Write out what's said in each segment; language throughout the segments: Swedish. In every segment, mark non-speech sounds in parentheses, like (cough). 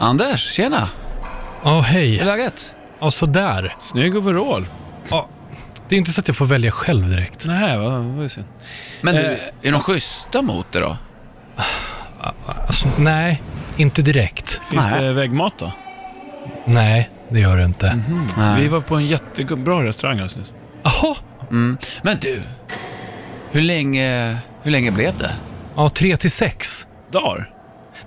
Anders, tjena! Ja, Hur är hej. läget? Ja, sådär. Snygg overall. Ja, det är inte så att jag får välja själv direkt. Nej, vad vad är synd. Men du, Eh. är de schyssta mot dig då? Alltså, nej, inte direkt. Finns Nej. det väggmat då? Nej, det gör det inte. Nej. Vi var på en jättebra restaurang alldeles nyss. Jaha. Mm. Men du, hur länge, hur länge blev det? Ja, tre till sex. Dagar?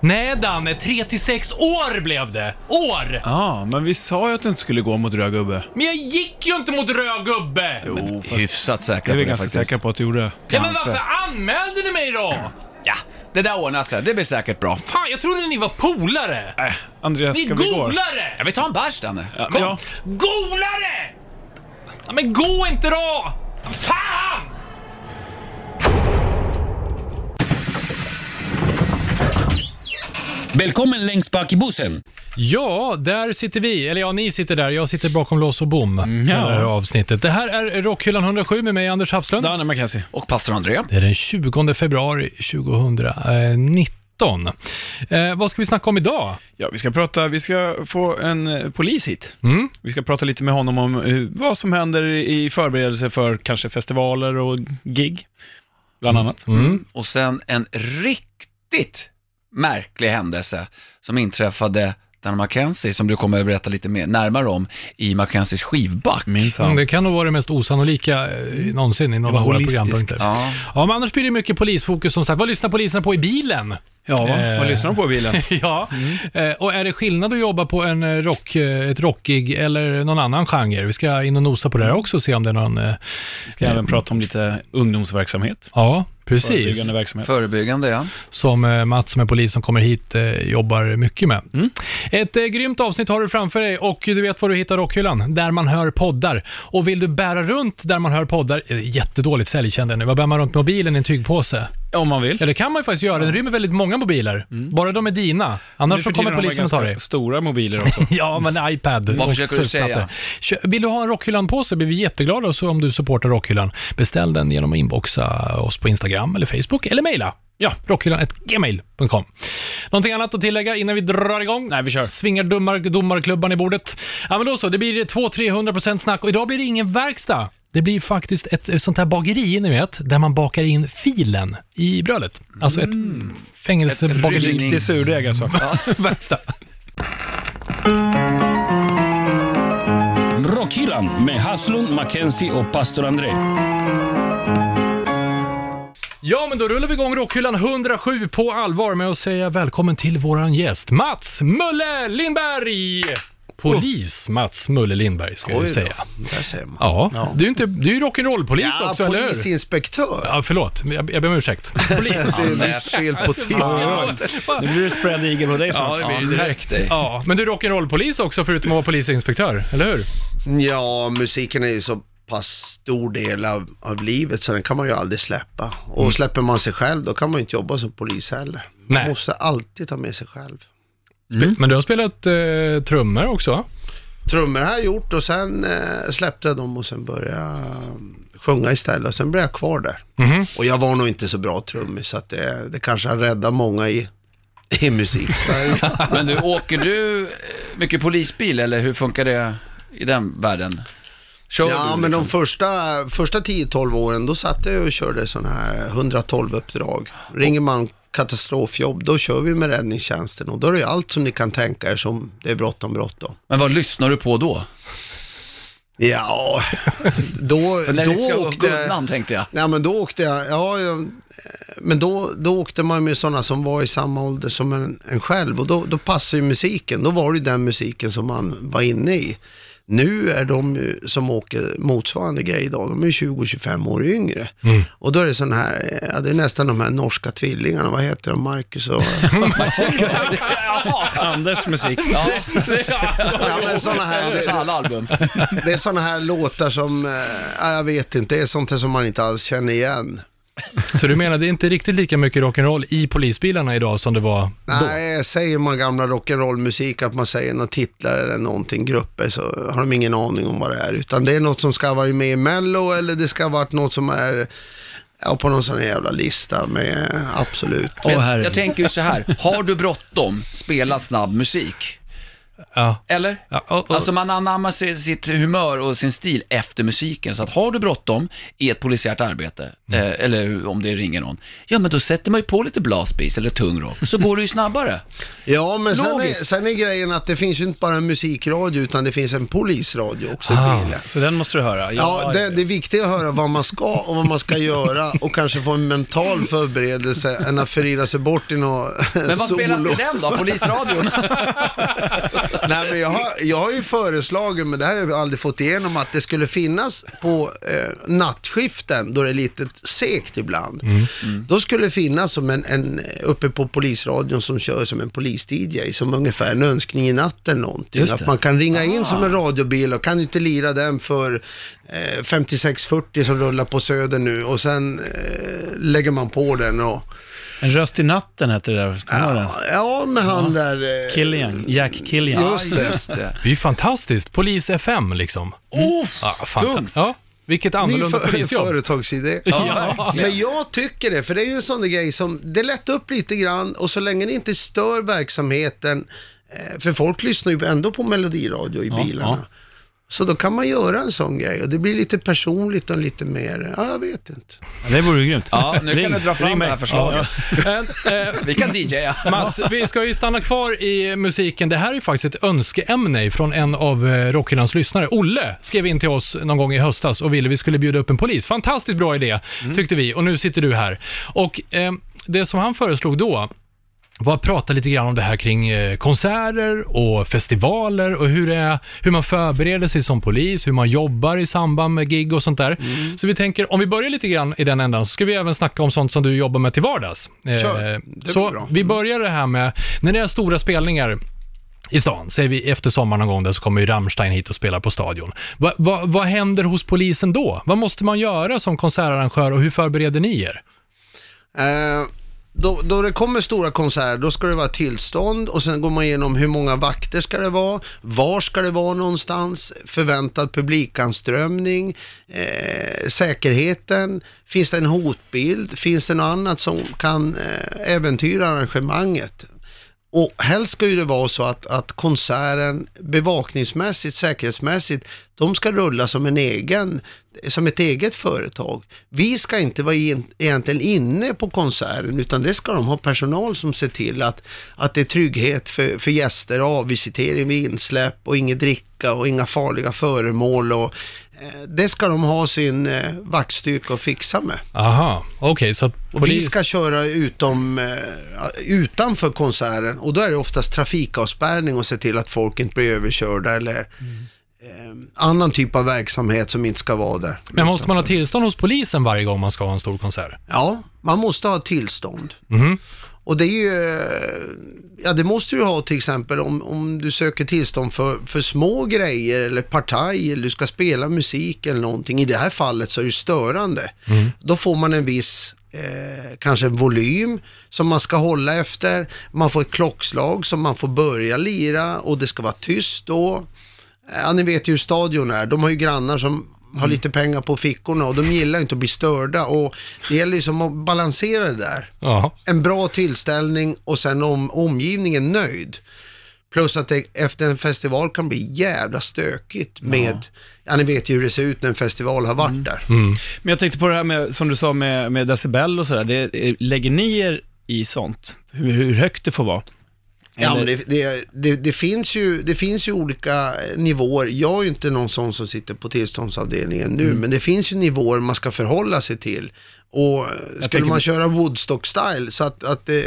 Nej, Danne, tre till sex år blev det. År! Ja, men vi sa ju att du inte skulle gå mot röd gubbe. Men jag gick ju inte mot röd gubbe! Jo, fast Hyfsat det säkra är på vi det ganska faktiskt. säkra på att du gjorde. Ja, men varför anmälde ni mig då? Ja, det där ordnar sig. Det blir säkert bra. Fan, jag trodde ni var polare. Äh, Andreas, Ni ska vi gå? golare! Jag vill ta en bärs, Danne. Ja, Kom. ja. Golare! Ja, men gå inte då! Fan! Välkommen längst bak i bussen. Ja, där sitter vi. Eller ja, ni sitter där. Jag sitter bakom lås och bom. ja. Det här avsnittet. Det här är Rockhyllan 107 med mig, Anders Hafslund. Danne McKenzie. Och pastor André. Det är den 20 februari 2019. Eh, vad ska vi snacka om idag? Ja, vi ska prata, vi ska få en eh, polis hit. Mm? Vi ska prata lite med honom om eh, vad som händer i förberedelse för kanske festivaler och gig, bland annat. Mm. Och sen en riktigt märklig händelse som inträffade Danne Mackenzie, som du kommer att berätta lite mer, närmare om i Mackenzies skivback. Mm, Det kan nog vara det mest osannolika eh, någonsin i några av våra programpunkter. Ja. Ja. men annars blir det mycket polisfokus som sagt. Vad lyssnar poliserna på i bilen? Ja, vad, Eh. vad lyssnar de på i bilen? (laughs) ja, eh, och är det skillnad att jobba på en eh, rock, eh, ett rockig eller någon annan genre? Vi ska in och nosa på det här också och se om det är någon... eh, Vi ska även prata om lite ungdomsverksamhet. Ja, precis. Förebyggande verksamhet. Förebyggande, ja. Som eh, Mats som är polis som kommer hit eh, jobbar mycket med. Mm. Ett eh, grymt avsnitt har du framför dig och du vet var du hittar Rockhyllan, där man hör poddar. Och vill du bära runt där man hör poddar, eh, jättedåligt sälj kände jag nu, vad bär man runt mobilen i en tygpåse? Om man vill. Ja, det kan man ju faktiskt göra, den rymmer väldigt många mobiler. Bara de är dina, annars så kommer polisen och tar dig. stora mobiler också. (laughs) Ja, men iPad Vad försöker du säga? Vill du ha en Rockhyllan-påse blir vi jätteglada så om du supportar Rockhyllan. Beställ den genom att inboxa oss på Instagram eller Facebook eller mejla. Ja, rockhyllan.gmail.com. Någonting annat att tillägga innan vi drar igång? Nej, vi kör. Svingar dummar, domarklubban i bordet. Ja, men då så. Det blir 200-300% snack och idag blir det ingen verkstad. Det blir faktiskt ett sånt här bageri, ni vet, där man bakar in filen i brödet. Alltså ett fängelsebageri. Ett Riktig surdeg alltså. (laughs) verkstad. Rockhyllan med Haslund, Mackenzie och pastor André. Ja, men då rullar vi igång Rockhyllan 107 på allvar med att säga välkommen till våran gäst Mats Mulle Lindberg! Polis Mats Mulle Lindberg ska jag säga. Där ser man. Ja, du är, inte, du är ju rock'n'roll-polis Ja, också, eller hur? polisinspektör. Ja, förlåt. Jag, jag ber om ursäkt. (laughs) Det är visst fel på titeln. Nu blir det spread eagle på dig Ja, snart. det Ja, blir det dig. Ja, men du är rock'n'roll-polis också förutom att vara polisinspektör, eller hur? Ja, musiken är ju så pass stor del av, av livet så den kan man ju aldrig släppa. Och släpper man sig själv då kan man ju inte jobba som polis heller. Nej. Man måste alltid ta med sig själv. Spe- Men du har spelat eh, trummor också? Trummor har jag gjort och sen eh, släppte jag dem och sen började jag eh, sjunga istället och sen blev jag kvar där. Mhm. Och jag var nog inte så bra trummis så att det, det kanske har räddat många i, i musiksverige. (laughs) Men du, åker du eh, mycket polisbil eller hur funkar det i den världen? Kör Ja, men de liksom? första, första 10-12 åren, då satt jag och körde sådana här 112-uppdrag. Ringer man katastrofjobb, då kör vi med räddningstjänsten och då är det ju allt som ni kan tänka er som det är bråttom, bråttom. Men vad lyssnar du på då? Ja, då, när då ska åkte... Gunnarn tänkte jag. Ja, men då åkte jag, ja, jag, men då, då åkte man med sådana som var i samma ålder som en, en själv och då, då passade ju musiken, då var det ju den musiken som man var inne i. Nu är de som åker motsvarande grej idag, de är 20-25 år yngre. Och då är det sån här, ja, det är nästan de här norska tvillingarna, vad heter de, Marcus och... (laughs) Anders musik. Ja, ja, men såna här, alla album. det är sådana här låtar som, ja, jag vet inte, det är sånt här som man inte alls känner igen. Så du menar det är inte riktigt lika mycket rock'n'roll i polisbilarna idag som det var då? Nej, säger man gamla rock'n'roll-musik, att man säger några titlar eller någonting, grupper, så har de ingen aning om vad det är. Utan det är något som ska ha varit med i Mello eller det ska ha varit något som är Ja, på någon sån här jävla lista med absolut. Åh, jag, jag tänker ju så här, har du bråttom, spela snabb musik. Ja. Eller? Ja, och, och, Alltså man anammar si- sitt humör och sin stil efter musiken. Så att har du bråttom i ett polisiärt arbete, Mm. eh, eller om det ringer någon, ja men då sätter man ju på lite blastbeats eller tung rock, så går det ju snabbare. Ja, men sen är, Logiskt. sen är grejen att det finns ju inte bara en musikradio utan det finns en polisradio också Ah. i bilen. Så den måste du höra. Ja, det, det är viktigt att höra vad man ska och vad man ska göra och kanske få en mental förberedelse än att förirra sig bort i något Men vad spelas i den då, polisradion? (laughs) (laughs) Nej, men jag, har, jag har ju föreslagit, men det här har jag aldrig fått igenom, att det skulle finnas på eh, nattskiften, då det är lite segt ibland. Mm. Då skulle det finnas som en, en, uppe på polisradion som kör som en polis-DJ, som ungefär en önskning i natten någonting. Att man kan ringa in som en radiobil och kan inte lira den för eh, 5640 som rullar på Söder nu och sen eh, lägger man på den och En röst i natten heter det där. Ja, ja med han där... Eh, Killian, Jack Killian. Just det. Just det. det är ju fantastiskt. Polis FM liksom. ja, fanta- tungt. Ja, vilket Ny annorlunda för, polisjobb. företagsidé. Ja, verkligen. Men jag tycker det, för det är ju en sån där grej som, det lättar upp lite grann och så länge det inte stör verksamheten, eh, för folk lyssnar ju ändå på melodiradio i Ja, bilarna. Ja. Så då kan man göra en sån grej och det blir lite personligt och lite mer, ja jag vet inte. Ja, det vore ju grymt. Ja, nu Ring- kan du dra fram det här förslaget. (laughs) Eh, eh, Vi kan DJa. Mats, vi ska ju stanna kvar i musiken. Det här är ju faktiskt ett önskeämne från en av eh, Rockhyllans lyssnare. Olle skrev in till oss någon gång i höstas och ville vi skulle bjuda upp en polis. Fantastiskt bra idé, tyckte vi. Och nu sitter du här. Och eh, det som han föreslog då var att prata lite grann om det här kring eh, konserter och festivaler och hur, det är, hur man förbereder sig som polis, hur man jobbar i samband med gig och sånt där. Så vi tänker, om vi börjar lite grann i den ändan, så ska vi även snacka om sånt som du jobbar med till vardags. Eh, Kör. Det så bra. vi börjar det här med, när det är stora spelningar i stan, säger vi efter sommaren någon gång där så kommer ju Rammstein hit och spelar på stadion. Va, va, vad händer hos polisen då? Vad måste man göra som konsertarrangör och hur förbereder ni er? Eh, då, då det kommer stora konserter, då ska det vara tillstånd och sen går man igenom hur många vakter ska det vara, var ska det vara någonstans, förväntad publikanströmning, eh, säkerheten, finns det en hotbild, finns det något annat som kan eh, äventyra arrangemanget. Och helst ska ju det vara så att, att konserten bevakningsmässigt, säkerhetsmässigt, de ska rulla som en egen, som ett eget företag. Vi ska inte vara in, egentligen inne på konserten, utan det ska de ha personal som ser till att, att det är trygghet för, för gäster, avvisitering vid insläpp och inget dricka och inga farliga föremål. Och, eh, det ska de ha sin eh, vaktstyrka att fixa med. Aha, okej, så Och polis... vi ska köra utom, eh, utanför konserten och då är det oftast trafikavspärrning och se till att folk inte blir överkörda eller eh, annan typ av verksamhet som inte ska vara där. Men måste man ha tillstånd hos polisen varje gång man ska ha en stor konsert? Ja, man måste ha tillstånd. Mhm. Och det är ju, ja det måste du ha till exempel om, om du söker tillstånd för, för små grejer eller partaj eller du ska spela musik eller någonting. I det här fallet så är det störande. Då får man en viss, eh, kanske en volym som man ska hålla efter. Man får ett klockslag som man får börja lira och det ska vara tyst då. Ja, ni vet ju hur stadion är. De har ju grannar som har lite pengar på fickorna och de gillar inte att bli störda och det gäller ju som att balansera det där Ja. en bra tillställning och sen om omgivningen nöjd. Plus att det efter en festival kan bli jävla stökigt med, ja, ni vet ju hur det ser ut när en festival har varit där. Mm. Men jag tänkte på det här med, som du sa med, med decibel och sådär. Det, eh, lägger ni er i sånt? Hur, hur högt det får vara? Ja, men det, det, det, det, finns ju, det finns ju olika nivåer. Jag är ju inte någon sån som sitter på tillståndsavdelningen nu, men det finns ju nivåer man ska förhålla sig till. Och skulle man köra Woodstock-style så att, att det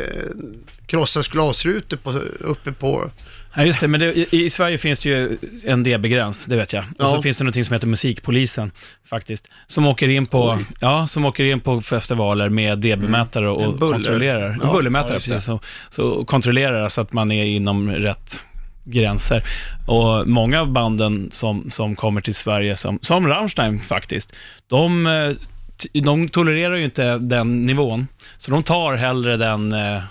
krossas glasrutor på, uppe på... Ja, just det, men det, i, i Sverige finns det ju en dB-gräns, det vet jag. Och Ja. så finns det något som heter Musikpolisen, faktiskt, som åker in på, ja, som åker in på festivaler med dB-mätare och, En buller. kontrollerar. En Ja, bullermätare, ja, precis. Så, så kontrollerar så att man är inom rätt gränser. Och många av banden som, som kommer till Sverige, som, som Rammstein faktiskt, de, eh, de tolererar ju inte den nivån. Så de tar hellre den, eh, eh,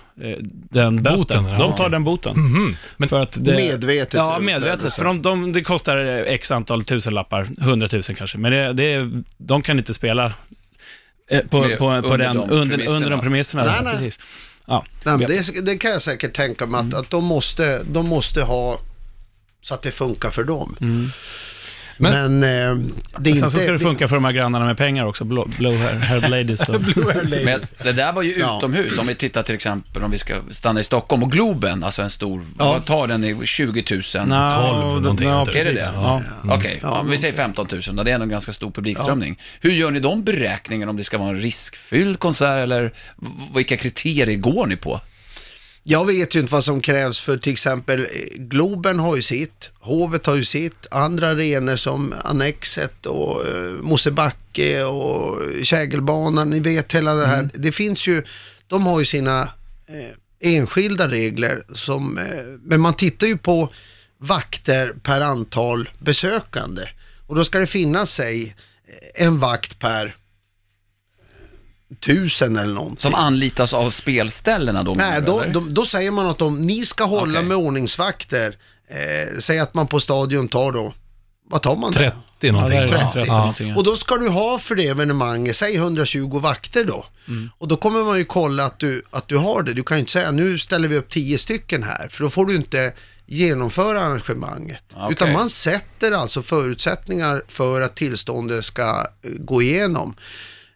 den böten. Boten, ja. De tar den boten. Mhm. Men För att det, Medvetet Ja, medvetet. För de, de, det kostar x antal tusenlappar, hundratusen kanske. Men det, det, de kan inte spela Eh, på, Med- på, på under den, de under, under de premisserna. Nej, nej. Precis. Ja. Nej, men det, det kan jag säkert tänka mig att, att de, måste, de måste ha så att det funkar för dem. Men, eh, det är Sen inte... så ska det funka för de här grannarna med pengar också, Blue, Blue Hair, Hair Ladies. Då. Men det där var ju Ja. utomhus, om vi tittar till exempel om vi ska stanna i Stockholm och Globen, alltså en stor, Ja. vad tar den i 20 000? Nå, 12 någonting, Ja, precis. Är det det? Ja. Okej, ja, vi säger 15 000 då, det är ändå en ganska stor publikströmning. Hur gör ni de beräkningarna om det ska vara en riskfylld konsert eller vilka kriterier går ni på? Jag vet ju inte vad som krävs för till exempel eh, Globen har ju sitt, Hovet har ju sitt, andra arenor som Annexet och eh, Mosebacke och Kägelbanan, ni vet hela det här. Det finns ju, de har ju sina eh, enskilda regler som, eh, men man tittar ju på vakter per antal besökande och då ska det finnas sig en vakt per tusen eller någonting. Som anlitas av spelställena då? Nej, då, då, då säger man att om ni ska hålla Okej. med ordningsvakter, eh, säg att man på stadion tar då, vad tar man? då? 30 någonting. Ja, det är va? 30 Ja. någonting. ja. Och då ska du ha för det evenemanget, säg 120 vakter då. Mm. Och då kommer man ju kolla att du, att du har det. Du kan ju inte säga nu ställer vi upp 10 stycken här, för då får du inte genomföra arrangemanget. Okej. Utan man sätter alltså förutsättningar för att tillståndet ska eh, gå igenom.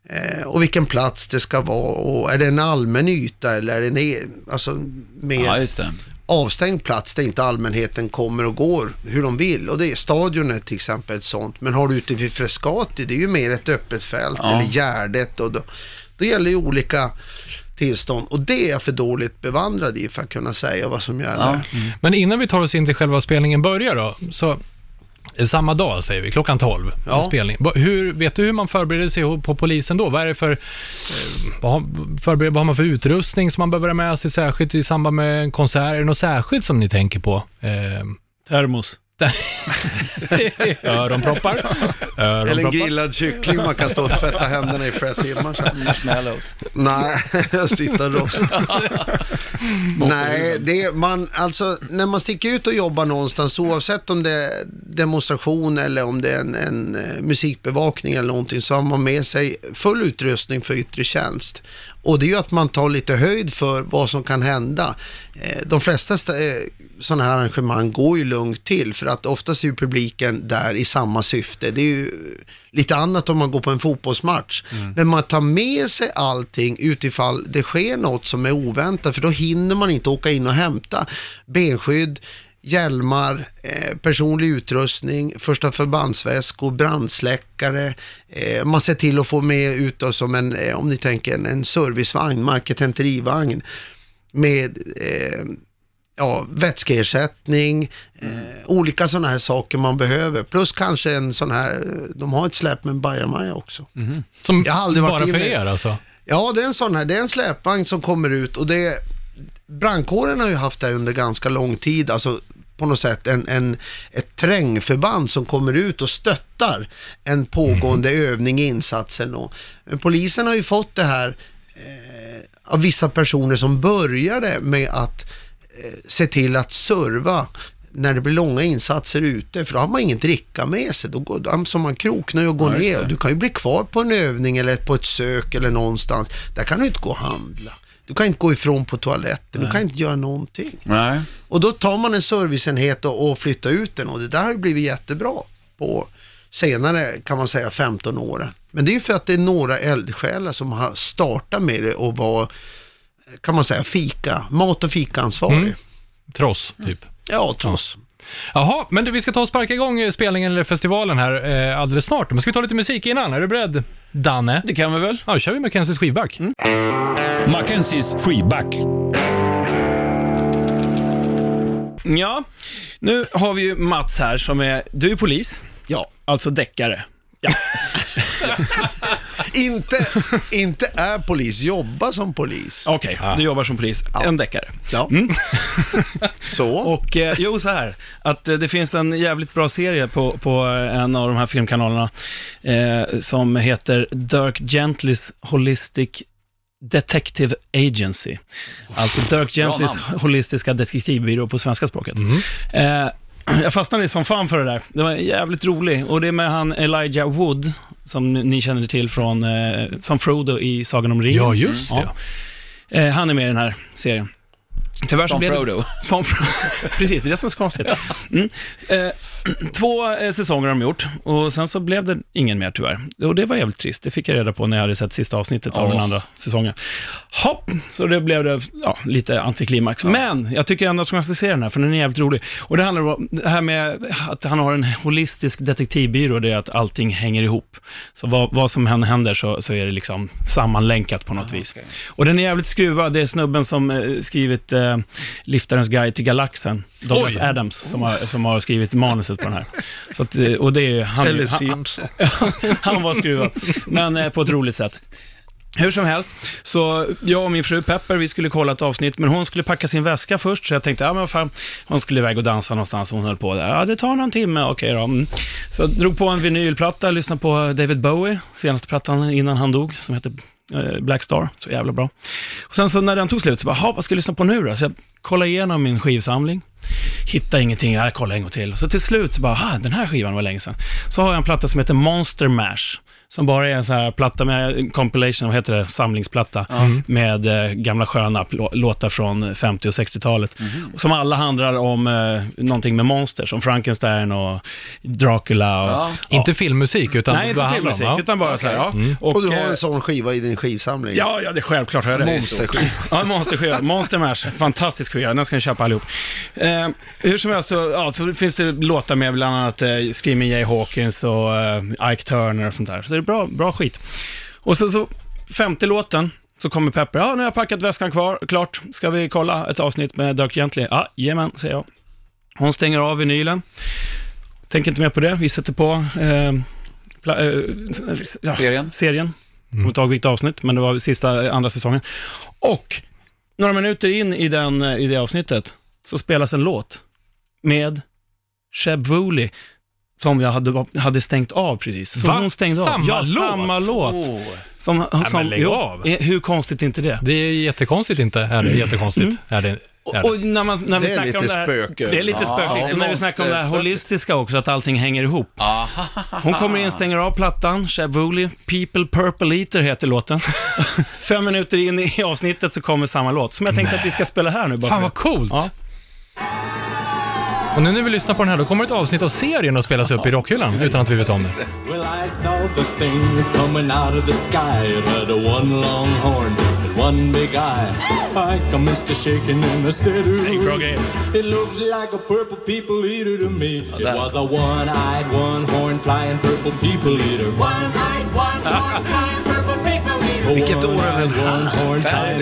Eh, och vilken plats det ska vara och är det en allmän yta eller är det en e- alltså, mer Ja, just det. avstängd plats där inte allmänheten kommer och går hur de vill. Och det är stadion är till exempel ett sånt. Men har du ute vid Frescati, det är ju mer ett öppet fält Ja. eller Gärdet och då, då gäller ju olika tillstånd. Och det är jag för dåligt bevandrad i för att kunna säga vad som gäller. Ja. Men innan vi tar oss in till själva spelningen börjar då, så samma dag säger vi, klockan 12, Ja. spelning. Hur, vet du hur man förbereder sig på polisen då? Vad är det för, eh, vad, har, förbereder, vad har man för utrustning som man behöver ha med sig särskilt i samband med en konsert? Är det något särskilt som ni tänker på? Eh, Termos. (laughs) öronproppar? Eller en öronproppar? grillad kyckling man kan stå och tvätta händerna i flera timmar sedan. Marshmallows. Nej, jag (laughs) sitter och rostar. (laughs) Nej, det är man, alltså när man sticker ut och jobbar någonstans, oavsett om det är demonstration eller om det är en, en eh, musikbevakning eller någonting, så har man med sig full utrustning för yttre tjänst. Och det är ju att man tar lite höjd för vad som kan hända. Eh, De flesta st- eh, sådana här arrangemang går ju lugnt till för att oftast är ju publiken där i samma syfte. Det är ju lite annat om man går på en fotbollsmatch. Men man tar med sig allting utifall det sker något som är oväntat för då hinner man inte åka in och hämta benskydd, hjälmar, eh, personlig utrustning, första förbandsväskor, brandsläckare. Eh, man ser till att få med ut då som en, eh, om ni tänker en, en servicevagn, marketenterivagn med eh, ja, vätskeersättning, eh, olika sådana här saker man behöver. Plus kanske en sån här, eh, de har ett släp med en bajamaja också. Som Jag har aldrig varit bara för inne- er alltså? Ja, det är en sån här, det är en släpvagn som kommer ut och det brandkåren har ju haft det under ganska lång tid, alltså på något sätt en, en, ett trängförband som kommer ut och stöttar en pågående övning i insatsen. Och, men polisen har ju fått det här eh, av vissa personer som började med att eh, se till att serva när det blir långa insatser ute, för då har man ingen dricka med sig. Då går, då som man kroknar och går Ja, ner. Du kan ju bli kvar på en övning eller på ett sök eller någonstans. Där kan du inte gå och handla. Du kan inte gå ifrån på toaletten, du kan inte göra någonting. Nej. Och då tar man en serviceenhet och, och flyttar ut den och det där har ju blivit jättebra på senare kan man säga 15 år. Men det är ju för att det är några eldsjälar som har startat med det och var, kan man säga, fika, mat och fikaansvarig. Mm. Tross, typ. Ja, trots. Jaha, men du, vi ska ta och sparka igång eh, spelningen eller festivalen här eh, alldeles snart. Men ska vi ta lite musik innan? Är du beredd, Danne? Det kan vi väl? Ja, då kör vi Mackenzies skivback. Mackenzies freeback. Ja, nu har vi ju Mats här som är, du är polis, Ja. alltså deckare. Ja. (laughs) Inte, inte är polis, jobba som polis. Okej, du jobbar som polis, en deckare. Ja. (laughs) Så. Och eh, jo, så här, att eh, det finns en jävligt bra serie på, på eh, en av de här filmkanalerna eh, som heter Dirk Gentlys Holistic Detective Agency. Alltså Dirk Gentlys namn. holistiska detektivbyrå på svenska språket. Eh, (clears throat) jag fastnade som fan för det där. Det var jävligt roligt. Och det är med han Elijah Wood, som ni känner till från, eh, som Frodo i Sagan om ringen. Ja, just det. Ja. Eh, han är med i den här serien. Tyvärr Som blev det- Frodo. (laughs) Som, (laughs) precis, det är det som är så konstigt. Mm. Eh, (clears throat) två eh, säsonger har de gjort och sen så blev det ingen mer tyvärr. Och det var jävligt trist. Det fick jag reda på när jag hade sett sista avsnittet av Ja. den andra säsongen. Hopp, så det blev det ja, lite antiklimax. Men jag tycker ändå att man ska se den här, för den är jävligt rolig. Och det handlar om det här med att han har en holistisk detektivbyrå, det är att allting hänger ihop. Så vad, vad som än händer så, så är det liksom sammanlänkat på något vis. okej. Och den är jävligt skruvad. Det är snubben som eh, skrivit eh, Liftarens guide till galaxen, Douglas Oj. Adams, som har, som har skrivit manuset på den här. Så att, eh, och det är han, Eller han, Simpson. (laughs) han var skruvad, men eh, på ett roligt sätt. Hur som helst, så jag och min fru Pepper, vi skulle kolla ett avsnitt, men hon skulle packa sin väska först, så jag tänkte, ja men vad fan, hon skulle iväg och dansa någonstans, och hon höll på där. Ja, det tar någon timme, okej då. Mm. Så jag drog på en vinylplatta, lyssnade på David Bowie, senaste plattan innan han dog, som heter eh, Eh, Black Star, så jävla bra. Och sen så när den tog slut, så bara, vad ska jag lyssna på nu då? Så jag kollade igenom min skivsamling, hittade ingenting, jag kollade en gång till. Så till slut så bara, den här skivan var länge sedan. Så har jag en platta som heter Monster Mash, som bara är en sån här platta med compilation, vad heter det, samlingsplatta, med eh, gamla sköna låtar från 50 och 60-talet. Och Som alla handlar om eh, någonting med monster, som Frankenstein och Dracula. Och, Ja. Inte filmmusik, utan Nej, inte det om? filmmusik, Ja. utan bara så här, ja. Och du har eh, en sån skiva i din skivsamling? Ja, ja, det är självklart har jag det. Monsterskiva. Ja, Monsterskiva. Monster Mash. Fantastisk skiva. Den ska ni köpa allihop. Eh, hur som helst så, ja, så finns det låtar med bland annat eh, Screaming Jay Hawkins och eh, Ike Turner och sånt där. Så är bra, bra skit. Och så, så femte låten så kommer Pepper. Ja, nu har jag packat väskan kvar, klart. Ska vi kolla ett avsnitt med Dirk Gently? Ja, jajamän, säger jag. Hon stänger av vinylen. Tänker inte mer på det. Vi sätter på eh, pla, eh, ja, Serien. serien. Kommer inte ihåg vilket avsnitt, men det var sista, andra säsongen. Och några minuter in i, den, i det avsnittet så spelas en låt med Sheb Woolley som jag hade, hade stängt av precis. Som Va? hon stängde Samma av. Ja, låt? samma låt. Oh. Som, som, lägg jo, av. eh, Hur konstigt är inte det? Det är jättekonstigt inte, är det jättekonstigt. Är det, är Och, det. och när, man, när vi Det är snackar lite om det här, spöke. Det är lite Ja, är och när vi snackar om det här holistiska också, att allting hänger ihop. Aha. Hon kommer in, stänger av plattan, Woolley, People Purple Eater heter låten. (laughs) Fem minuter in i avsnittet så kommer samma låt, som jag tänkte att vi ska spela här nu. Bara Fan vad coolt! Ja. Och nu när vi lyssnar på den här, då kommer ett avsnitt av serien att spelas upp i rockhyllan utan att vi vet om det. Well, I saw the thing coming out of the sky. It had a one long horn and one big eye. Like a mister shaking in the city. It looks like a purple people eater to me. It was a one-eyed, one-horn flying purple people eater. One-eyed, one-horn flying purple. Vilket år är den här? One-horn Femtio,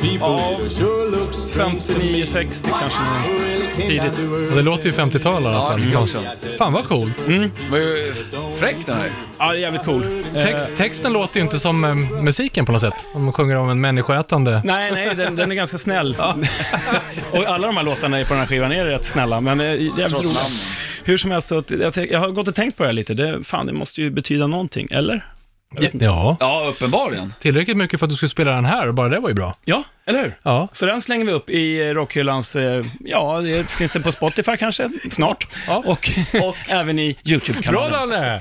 flying eller? me. 59, 60 kanske. Tidigt. Och det låter ju 50-tal i alla Ja, fall. det tycker jag också. Fan vad coolt. Var ju fräck den här. Ja, det är jävligt cool. Eh, Text, texten låter ju inte som eh, musiken på något sätt. Om man sjunger om en människoätande... Nej, nej, den, den är ganska snäll. (laughs) och alla de här låtarna på den här skivan är rätt snälla, men eh, jävligt roliga. Hur som helst, så att jag, tänk- jag har gått och tänkt på det här lite. Det, fan, det måste ju betyda någonting, eller? Ja, Ja, uppenbarligen. tillräckligt mycket för att du skulle spela den här och bara det var ju bra. Ja, eller hur? Ja. Så den slänger vi upp i rockhyllans, eh, ja, det finns det på Spotify kanske, snart. Ja. Och, (laughs) och även i Bra YouTube-kanalen. Danne!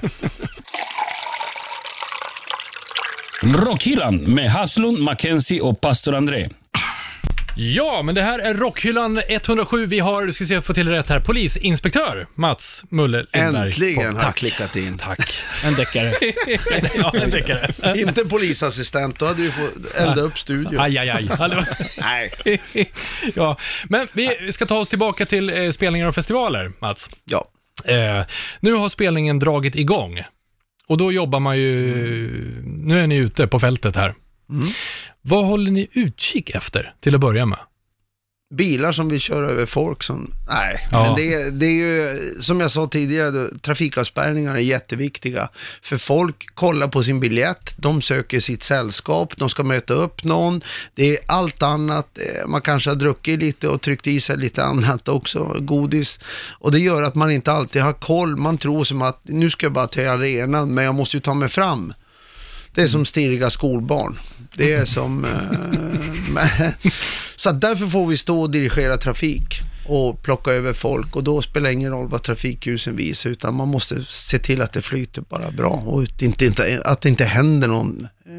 Rockhyllan med Haslund, Mackenzie och pastor André. Ja, men det här är Rockhyllan 107. Vi har, ska vi se, få till rätt här, polisinspektör Mats Mulle Lindberg. Äntligen har Tack. klickat in. Tack. (laughs) En deckare. (laughs) ja, en deckare. Inte polisassistent, då hade du fått elda upp studion. Aj, aj, aj. Det (laughs) Nej. ja, men vi ska ta oss tillbaka till eh, spelningar och festivaler, Mats. Ja. Eh, nu har spelningen dragit igång. Och då jobbar man ju... Nu är ni ute på fältet här. Vad håller ni utkik efter till att börja med? Bilar som vill köra över folk som, nej. Ja. Men det, är- det är ju, som jag sa tidigare, trafikavspärrningar är jätteviktiga. För folk kollar på sin biljett, de söker sitt sällskap, de ska möta upp någon. Det är allt annat, eh, man kanske har druckit lite och tryckt i sig lite (laughs) annat också, godis. Och det gör att man inte alltid har koll, man tror som att nu ska jag bara till arenan, men jag måste ju ta mig fram. Det är som stirriga skolbarn. Det är som... Eh, (laughs) så därför får vi stå och dirigera trafik. och plocka över folk och då spelar det ingen roll vad trafikljusen visar utan man måste se till att det flyter bara bra och att det inte, inte, att det inte händer någon, eh,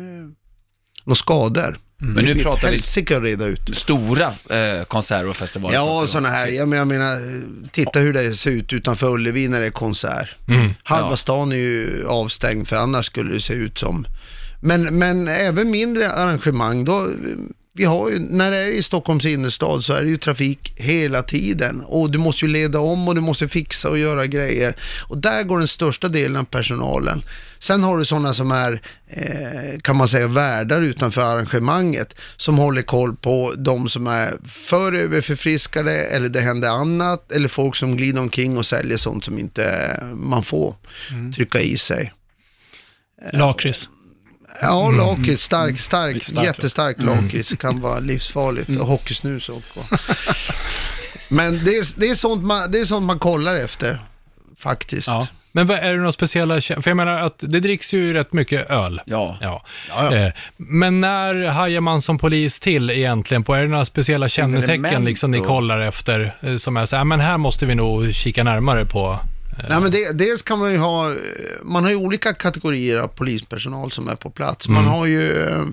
några skador. Men nu pratar vi att reda ut. stora eh, konserter och festivaler. Ja, sådana här, jag menar, jag menar, titta hur det ser ut utanför Ullevi när det är konsert. Mm. Halva Ja. stan är ju avstängd för annars skulle det se ut som. Men, men även mindre arrangemang, då, vi har ju, när det är i Stockholms innerstad så är det ju trafik hela tiden och du måste ju leda om och du måste fixa och göra grejer. Och där går den största delen av personalen. Sen har du sådana som är, eh, kan man säga, värdar utanför arrangemanget som håller koll på de som är för överförfriskade eller det händer annat eller folk som glider omkring och säljer sånt som inte man får trycka i sig. Lakrits. Ja, lakrits, stark, stark, Starkt. jättestark lakrits kan vara livsfarligt och hockeysnus också. (laughs) Men det är, det, är sånt man, det är sånt man kollar efter, faktiskt. Ja. Men vad, är det några speciella, för jag menar att det dricks ju rätt mycket öl. Ja. Ja. Ja, ja. Eh, Men när hajar man som polis till egentligen på? Är det några speciella kännetecken liksom ni kollar efter eh, som är så här, men här måste vi nog kika närmare på? Nej, men det, dels kan man ju ha, man har ju olika kategorier av polispersonal som är på plats. Man har ju, eh,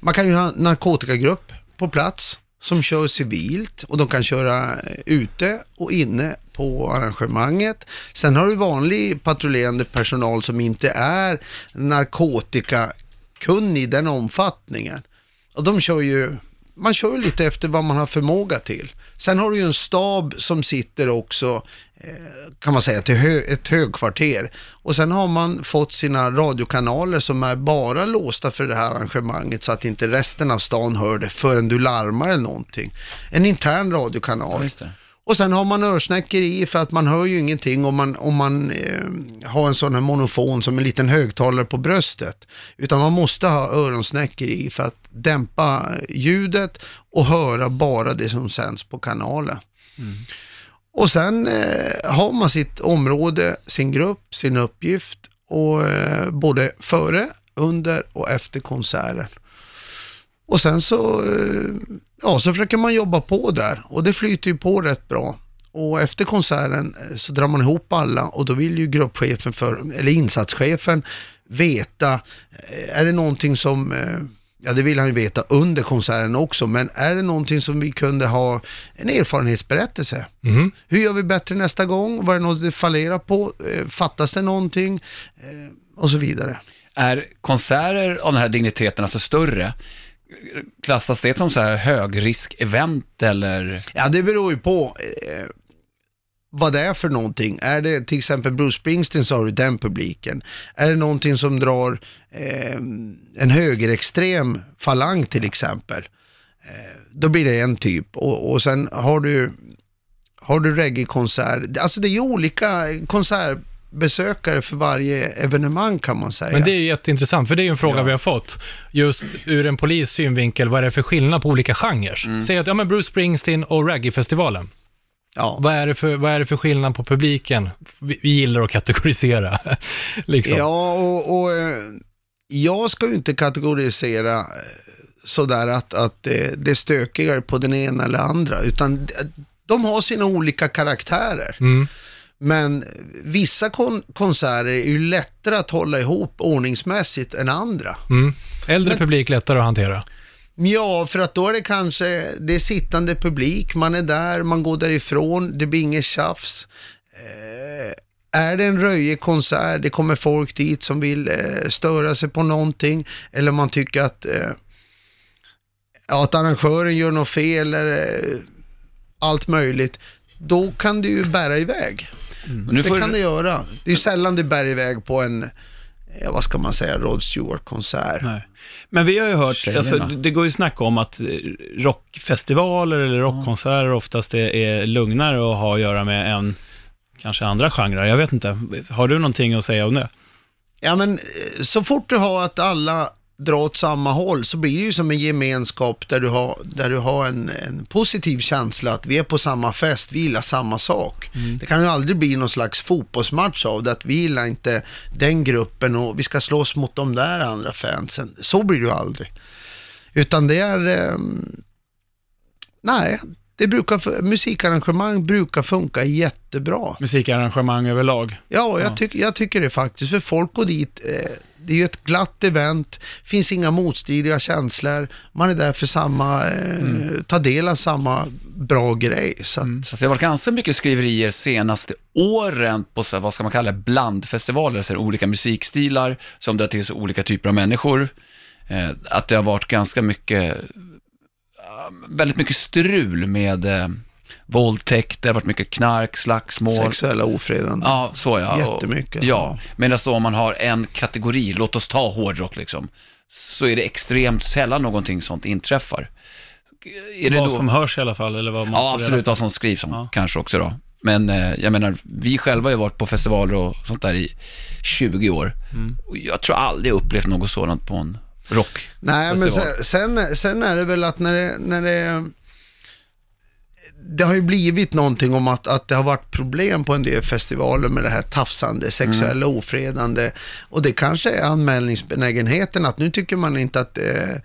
man kan ju ha narkotikagrupp på plats som kör civilt och de kan köra eh, ute och inne på arrangemanget. Sen har du vanlig patrullerande personal som inte är narkotikakunnig i den omfattningen. Och de kör ju, man kör lite efter vad man har förmåga till. Sen har du ju en stab som sitter också, eh, kan man säga, till hö, ett högkvarter. Och sen har man fått sina radiokanaler som är bara låsta för det här arrangemanget så att inte resten av stan hör det förrän du larmar eller någonting. En intern radiokanal. Det. Och sen har man örsnäckor i för att man hör ju ingenting om man, om man eh, har en sån här monofon som en liten högtalare på bröstet. Utan man måste ha öronsnäckor i för att dämpa ljudet och höra bara det som sänds på kanalen. Och sen eh, har man sitt område, sin grupp, sin uppgift och eh, både före, under och efter konserten. Och sen så, eh, ja, så försöker man jobba på där och det flyter ju på rätt bra. Och efter konserten eh, så drar man ihop alla och då vill ju gruppchefen för, eller insatschefen veta, eh, är det någonting som, ja det vill han ju veta under konserten också, men är det någonting som vi kunde ha en erfarenhetsberättelse? Mhm. Hur gör vi bättre nästa gång? Var det något det fallerar på? Eh, Fattas det någonting? Eh, Och så vidare. Är konserter av den här digniteten, alltså större, klassas det som så här högrisk-event eller? Ja, det beror ju på eh, vad det är för någonting. Är det till exempel Bruce Springsteen så har du den publiken. Är det någonting som drar eh, en högerextrem falang till exempel, eh, då blir det en typ. Och, och sen har du, har du reggae-konsert. Alltså det är ju olika konsertbesökare för varje evenemang kan man säga. Men det är ju jätteintressant, för det är ju en fråga Ja. vi har fått. Just ur en polis synvinkel, vad är det för skillnad på olika genrer? Mm. Säg att, ja men Bruce Springsteen och reggae-festivalen. Ja. Vad är, det för, vad är det för skillnad på publiken? Vi, vi gillar att kategorisera, (laughs) liksom. Ja, och, och eh, jag ska ju inte kategorisera eh, sådär att, att det är stökigare på den ena eller andra, utan de har sina olika karaktärer. Mm. Men vissa kon- konserter är ju lättare att hålla ihop ordningsmässigt än andra. Mm. Äldre Men- publik lättare att hantera. Ja, för att då är det kanske, det är sittande publik, man är där, man går därifrån, det blir inget tjafs. Eh, är det en röjekonsert, det kommer folk dit som vill eh, störa sig på någonting, eller man tycker att, eh, att arrangören gör något fel, eller eh, allt möjligt, då kan det ju bära iväg. Nu Det får, kan det göra. Det är ju sällan det bär iväg på en, vad ska man säga, Rod Stewart-konsert. Nej. Men vi har ju hört, alltså, det går ju snack om att eh, rockfestivaler eller rockkonserter oftast är, är lugnare att ha att göra med än kanske andra genrer. Jag vet inte. Har du någonting att säga om det? Ja men eh, så fort du har att alla drar åt samma håll så blir det ju som en gemenskap där du har, där du har en, en positiv känsla att vi är på samma fest, vi gillar samma sak. Det kan ju aldrig bli någon slags fotbollsmatch av det, att vi gillar inte den gruppen och vi ska slåss mot de där andra fansen. Så blir det ju aldrig. Utan det är, ehm, nej, det brukar, musikarrangemang brukar funka jättebra. Musikarrangemang överlag. Ja, jag, Ja. tyck, jag tycker det faktiskt. För folk går dit, eh, det är ju ett glatt event, finns inga motstridiga känslor, man är där för samma, eh, Mm. ta del av samma bra grej. Så att, Alltså det har varit ganska mycket skriverier senaste åren på, så här, vad ska man kalla det, blandfestivaler, så här, olika musikstilar som drar till sig olika typer av människor. Eh, att det har varit ganska mycket, väldigt mycket strul med eh, våldtäkt, det har varit mycket knark, slagsmål. Sexuella ofredanden. Ja, så ja. Och- Jättemycket. Ja, medan då om man har en kategori, låt oss ta hårdrock liksom, så är det extremt sällan någonting sånt inträffar. Är det vad då... som hörs i alla fall, eller vad man Ja, absolut vad som skrivs om, Ja. kanske också då. Men eh, jag menar, vi själva har ju varit på festivaler och sånt där i 20 år. Mm. Och jag tror aldrig jag upplevt något sådant på en rock. Nej, men sen, sen är det väl att när det, när det det har ju blivit någonting om att, att det har varit problem på en del festivaler med det här tafsande, sexuella ofredande. Och det kanske är anmälningsbenägenheten att nu tycker man inte att eh,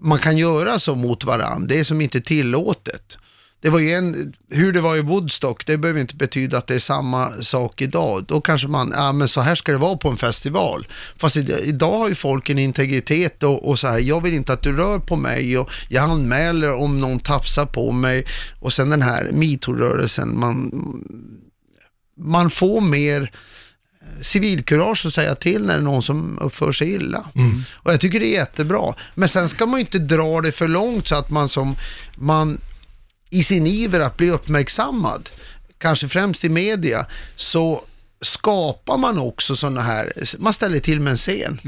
man kan göra så mot varandra. Det är som inte tillåtet. Det var ju en, hur det var i Woodstock, det behöver inte betyda att det är samma sak idag. Då kanske man, ja men så här ska det vara på en festival. Fast idag har ju folk en integritet och, och så här, jag vill inte att du rör på mig och jag anmäler om någon tafsar på mig. Och sen den här metoo-rörelsen, man, man får mer civilkurage att säga till när det är någon som uppför sig illa. Och jag tycker det är jättebra. Men sen ska man ju inte dra det för långt så att man som, man i sin iver att bli uppmärksammad, kanske främst i media, så skapar man också sådana här, man ställer till med en scen.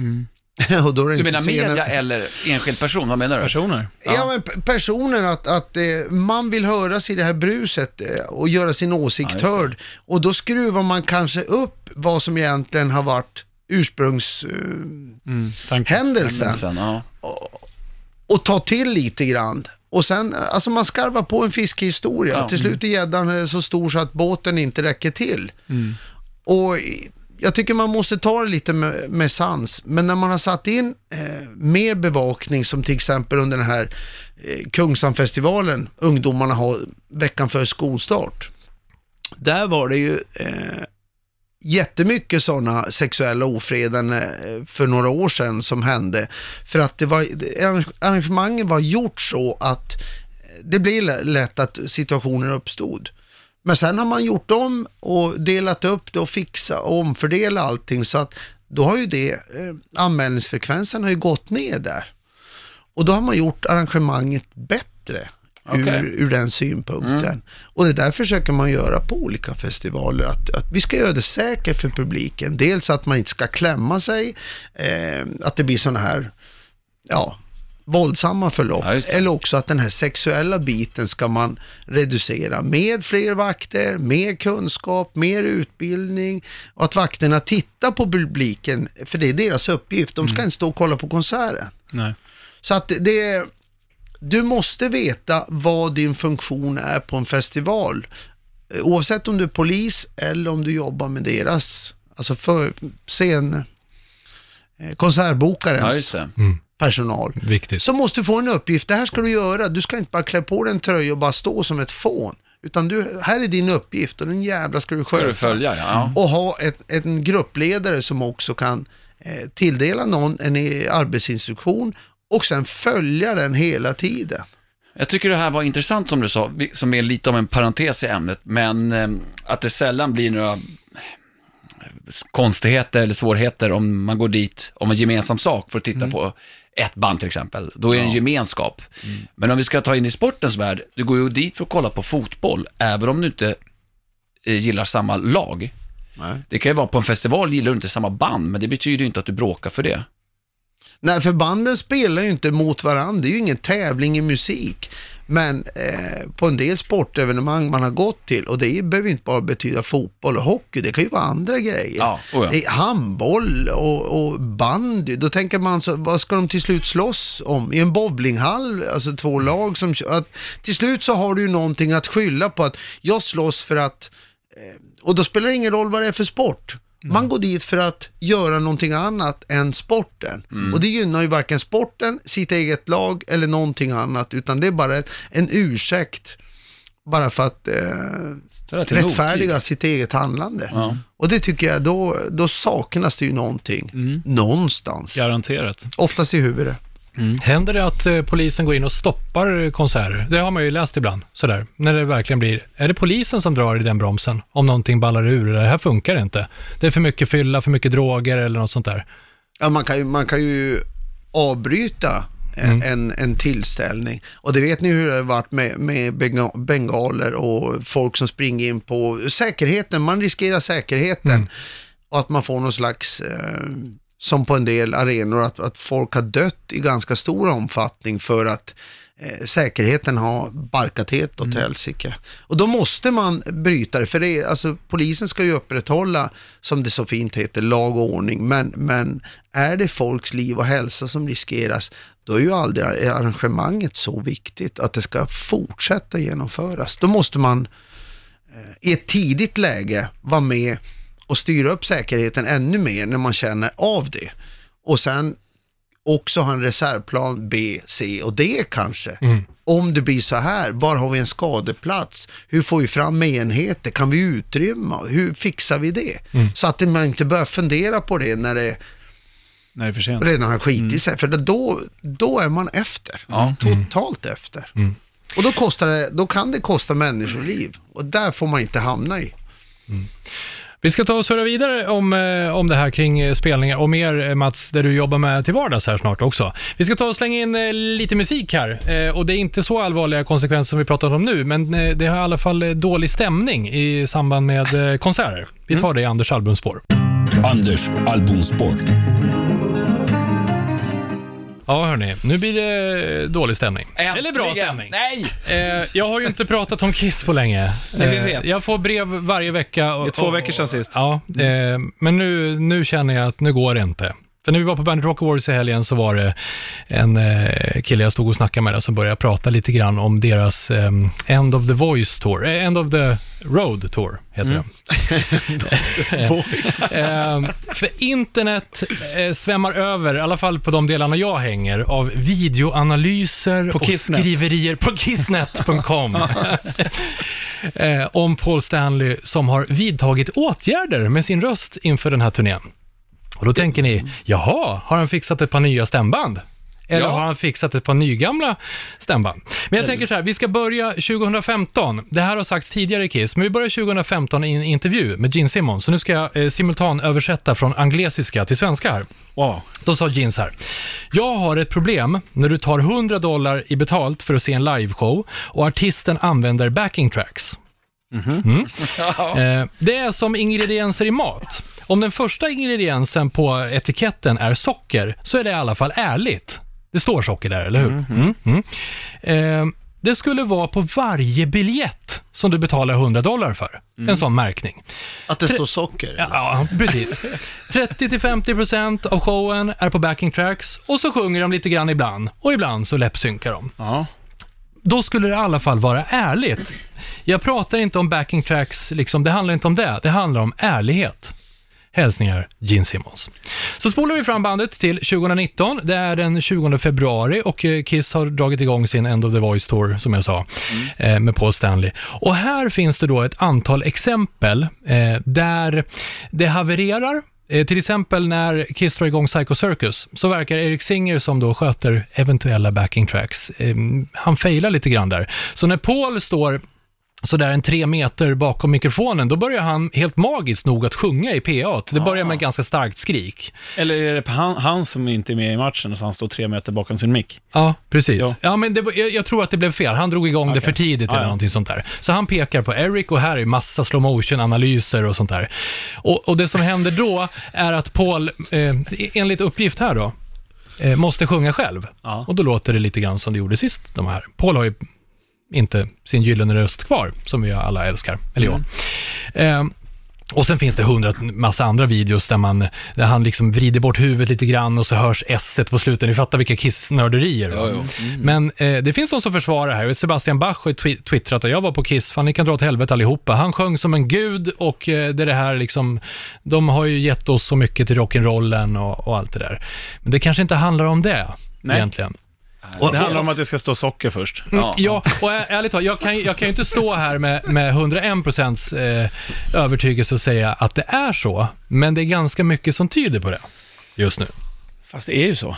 (laughs) och då är det Du menar scenen- media eller enskild person, vad menar du? Personer. Ja, men p- personen att, att eh, man vill höras i det här bruset eh, och göra sin åsikt Ja, hörd. Och då skruvar man kanske upp vad som egentligen har varit ursprungshändelsen Mm. Men sen, ja. och tar till lite grann. Och sen, alltså man skarvar på en fiskehistoria. Ja. Till slut är gäddan eh, så stor så att båten inte räcker till. Och i- jag tycker man måste ta det lite med, med sans. Men när man har satt in eh, mer bevakning, som till exempel under den här eh, Kungsamfestivalen, ungdomarna har veckan före skolstart. Där var det ju eh, jättemycket sådana sexuella ofredanden eh, för några år sedan som hände. För att det var, arrangemangen var gjort så att det blir lätt att situationer uppstod. Men sen har man gjort om och delat upp det och fixa och omfördela allting så att då har ju det, eh, anmälningsfrekvensen har ju gått ner där. Och då har man gjort arrangemanget bättre Okej. ur, ur den synpunkten. Och det där försöker man göra på olika festivaler, att, att vi ska göra det säkert för publiken. Dels att man inte ska klämma sig, eh, att det blir sådana här, ja, våldsamma förlopp. Ja. Eller också att den här sexuella biten ska man reducera med fler vakter, mer kunskap, mer utbildning och att vakterna tittar på publiken, för det är deras uppgift. De ska inte stå och kolla på konserten. Nej. Så att det, du måste veta vad din funktion är på en festival. Oavsett om du är polis eller om du jobbar med deras, alltså för scen, eh, ja, konsertbokarens just det. personal. Viktigt. Så måste du få en uppgift, det här ska du göra. Du ska inte bara klä på dig en tröja och bara stå som ett fån. Utan du, här är din uppgift och den jävla ska du Ska sköta. du följa, ja. Och ha ett, en gruppledare som också kan eh, tilldela någon en eh, arbetsinstruktion och sen följa den hela tiden. Jag tycker det här var intressant som du sa, som är lite av en parentes i ämnet, men eh, att det sällan blir några eh, konstigheter eller svårigheter om man går dit om en gemensam sak för att titta på ett band till exempel. Då är det en gemenskap. Men om vi ska ta in i sportens värld, du går ju dit för att kolla på fotboll, även om du inte eh, gillar samma lag. Det kan ju vara på en festival gillar du inte samma band, men det betyder ju inte att du bråkar för det. Nej, för banden spelar ju inte mot varandra. Det är ju ingen tävling i musik. Men eh, på en del sportevenemang man har gått till, och det behöver inte bara betyda fotboll och hockey, det kan ju vara andra grejer. Ja, oh ja. Är handboll och, och bandy, då tänker man så, vad ska de till slut slåss om? I en bowlinghall, alltså två lag som att Till slut så har du ju någonting att skylla på att jag slåss för att, eh, och då spelar det ingen roll vad det är för sport. Man går dit för att göra någonting annat än sporten. Och det gynnar ju varken sporten, sitt eget lag eller någonting annat, utan det är bara en ursäkt bara för att eh, rättfärdiga sitt eget handlande. Ja. Och det tycker jag, då, då saknas det ju någonting någonstans. Garanterat. Oftast i huvudet. Händer det att eh, polisen går in och stoppar konserter? Det har man ju läst ibland, sådär. När det verkligen blir, är det polisen som drar i den bromsen? Om någonting ballar ur, det här funkar inte. Det är för mycket fylla, för mycket droger eller något sånt där. Ja, man kan ju, man kan ju avbryta en, en, en tillställning. Och det vet ni hur det har varit med, med benga- bengaler och folk som springer in på säkerheten. Man riskerar säkerheten. Och att man får någon slags, eh, som på en del arenor, att, att folk har dött i ganska stor omfattning för att eh, säkerheten har barkat helt åt helsike. Och då måste man bryta det, för det är, alltså, polisen ska ju upprätthålla, som det så fint heter, lag och ordning. Men, men är det folks liv och hälsa som riskeras, då är ju aldrig arrangemanget så viktigt att det ska fortsätta genomföras. Då måste man eh, i ett tidigt läge vara med och styra upp säkerheten ännu mer när man känner av det. Och sen också ha en reservplan B, C och D kanske. Om det blir så här, var har vi en skadeplats? Hur får vi fram enheter? Kan vi utrymma? Hur fixar vi det? Så att man inte börjar fundera på det när det När det är för sent. redan har skitit sig. För då, då är man efter. Ja. Totalt efter. Och då, kostar det, då kan det kosta människoliv. Och där får man inte hamna i. Vi ska ta och surra vidare om, eh, om det här kring eh, spelningar och mer eh, Mats, där du jobbar med till vardags här snart också. Vi ska ta och slänga in lite musik här och det är inte så allvarliga konsekvenser som vi pratat om nu, men det har i alla fall dålig stämning i samband med konserter. Vi tar det i Anders albumspår. Anders albumspår. Ja, hörni, nu blir det dålig stämning. Eller bra Äntligen. stämning. Nej! Eh, jag har ju inte pratat om Kiss på länge. Nej, vi Eh, vet. Jag får brev varje vecka. Och, Det är två och- veckor sedan sist. Ja, eh, men nu, nu känner jag att nu går det inte. För när vi var på Bandit Rock Awards i helgen så var det en eh, kille jag stod och snackade med där som började prata lite grann om deras eh, End of the Voice Tour, eh, End of the Road Tour heter Mm. det. (laughs) (laughs) Eh, för internet eh, svämmar över, i alla fall på de delarna jag hänger, av videoanalyser På och Kissnet. skriverier på kissnet.com. (laughs) eh, om Paul Stanley som har vidtagit åtgärder med sin röst inför den här turnén. Och då tänker ni, jaha, har han fixat ett par nya stämband? Eller Ja. har han fixat ett par nygamla stämband? Men jag tänker så här, vi ska börja 2015. Det här har sagts tidigare i Kiss, men vi börjar 2015 i en intervju med Gene Simmons. Så nu ska jag eh, simultan översätta från anglesiska till svenska här. Wow. Då sa Gene så här. Jag har ett problem när du tar 100 dollar i betalt för att se en liveshow och artisten använder backing tracks. Mm. (laughs) Eh, det är som ingredienser i mat. Om den första ingrediensen på etiketten är socker, så är det i alla fall ärligt. Det står socker där, eller hur? Mm. Mm. Eh, det skulle vara på varje biljett som du betalar 100 dollar för. En sån märkning. Att det står socker. eller? Ja, precis. 30-50% av showen är på backing tracks och så sjunger de lite grann ibland och ibland så läppsynkar de. Ja. Då skulle det i alla fall vara ärligt. Jag pratar inte om backing tracks, liksom, det handlar inte om det. Det handlar om ärlighet. Hälsningar Gene Simmons. Så spolar vi fram bandet till 2019. Det är den 20 februari och eh, Kiss har dragit igång sin End of the Voice Tour, som jag sa, eh, med Paul Stanley. Och här finns det då ett antal exempel eh, där det havererar. Eh, till exempel när Kiss drar igång Psycho Circus så verkar Eric Singer som då sköter eventuella backing tracks, ehm, han failar lite grann där. Så när Paul står så där en tre meter bakom mikrofonen, då börjar han helt magiskt nog att sjunga i PA. Det börjar med ett ganska starkt skrik. Eller är det han, han som inte är med i matchen och så han står tre meter bakom sin mick? Ja, precis. Ja. Ja, men det, jag, jag tror att det blev fel. Han drog igång det Okej. för tidigt Ja, eller ja. någonting sånt där. Så han pekar på Eric och här är massa slow motion analyser och sånt där. Och, och det som händer då är att Paul, eh, enligt uppgift här då, eh, måste sjunga själv. Ja. Och då låter det lite grann som det gjorde sist, de här. Paul har ju inte sin gyllene röst kvar, som vi alla älskar, eller jag. Mm. Eh, Och sen finns det hundra massa andra videos där, man, där han liksom vrider bort huvudet lite grann och så hörs s på slutet. Ni fattar vilka Kiss-nörderier. Ja, ja. Men eh, det finns de som försvarar här. Sebastian Bach har twi- twittrat att jag var på Kiss, fan ni kan dra åt helvete allihopa. Han sjöng som en gud och eh, det är det här liksom, de har ju gett oss så mycket till rock'n'rollen och, och allt det där. Men det kanske inte handlar om det Nej. egentligen. Och, Det handlar om att det ska stå socker först. Ja, ja och ä- ärligt talat, jag kan, jag kan ju inte stå här med, med 101% eh, övertygelse och säga att det är så, men det är ganska mycket som tyder på det just nu. Fast det är ju så.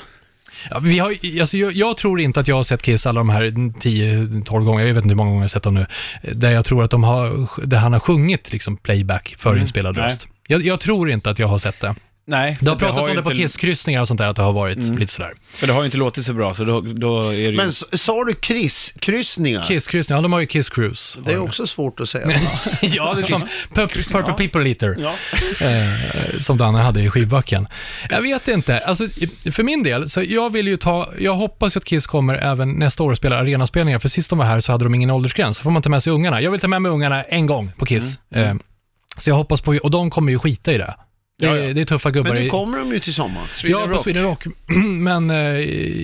Ja, vi har, alltså, jag, jag tror inte att jag har sett Kiss alla de här 10-12 gånger, jag vet inte hur många gånger jag har sett dem nu, där jag tror att de har, där han har sjungit liksom playback förinspelad nej. röst. Jag, jag tror inte att jag har sett det. Nej, Det har pratats om ju det på inte- Kiss-kryssningar och sånt där, att det har varit lite sådär. För det har ju inte låtit så bra, så då, då är det ju... Men sa du Chris, kryssningar? Kiss-kryssningar, ja de har ju Kiss Cruise. Det är också svårt att säga. (laughs) ja, det är som Pur- Purple People Eater. Ja. (laughs) eh, som Danne hade i skivbacken. Jag vet inte, alltså för min del, så jag vill ju ta, jag hoppas ju att Kiss kommer även nästa år och spelar arenaspelningar, för sist de var här så hade de ingen åldersgräns, så får man ta med sig ungarna. Jag vill ta med mig ungarna en gång på Kiss. Eh, så jag hoppas på, och de kommer ju skita i det. Det, är- Ja, ja. det är tuffa gubbar. Men nu kommer de ju till sommar. Sweden ja, på Rock. Sweden Rock. Men eh,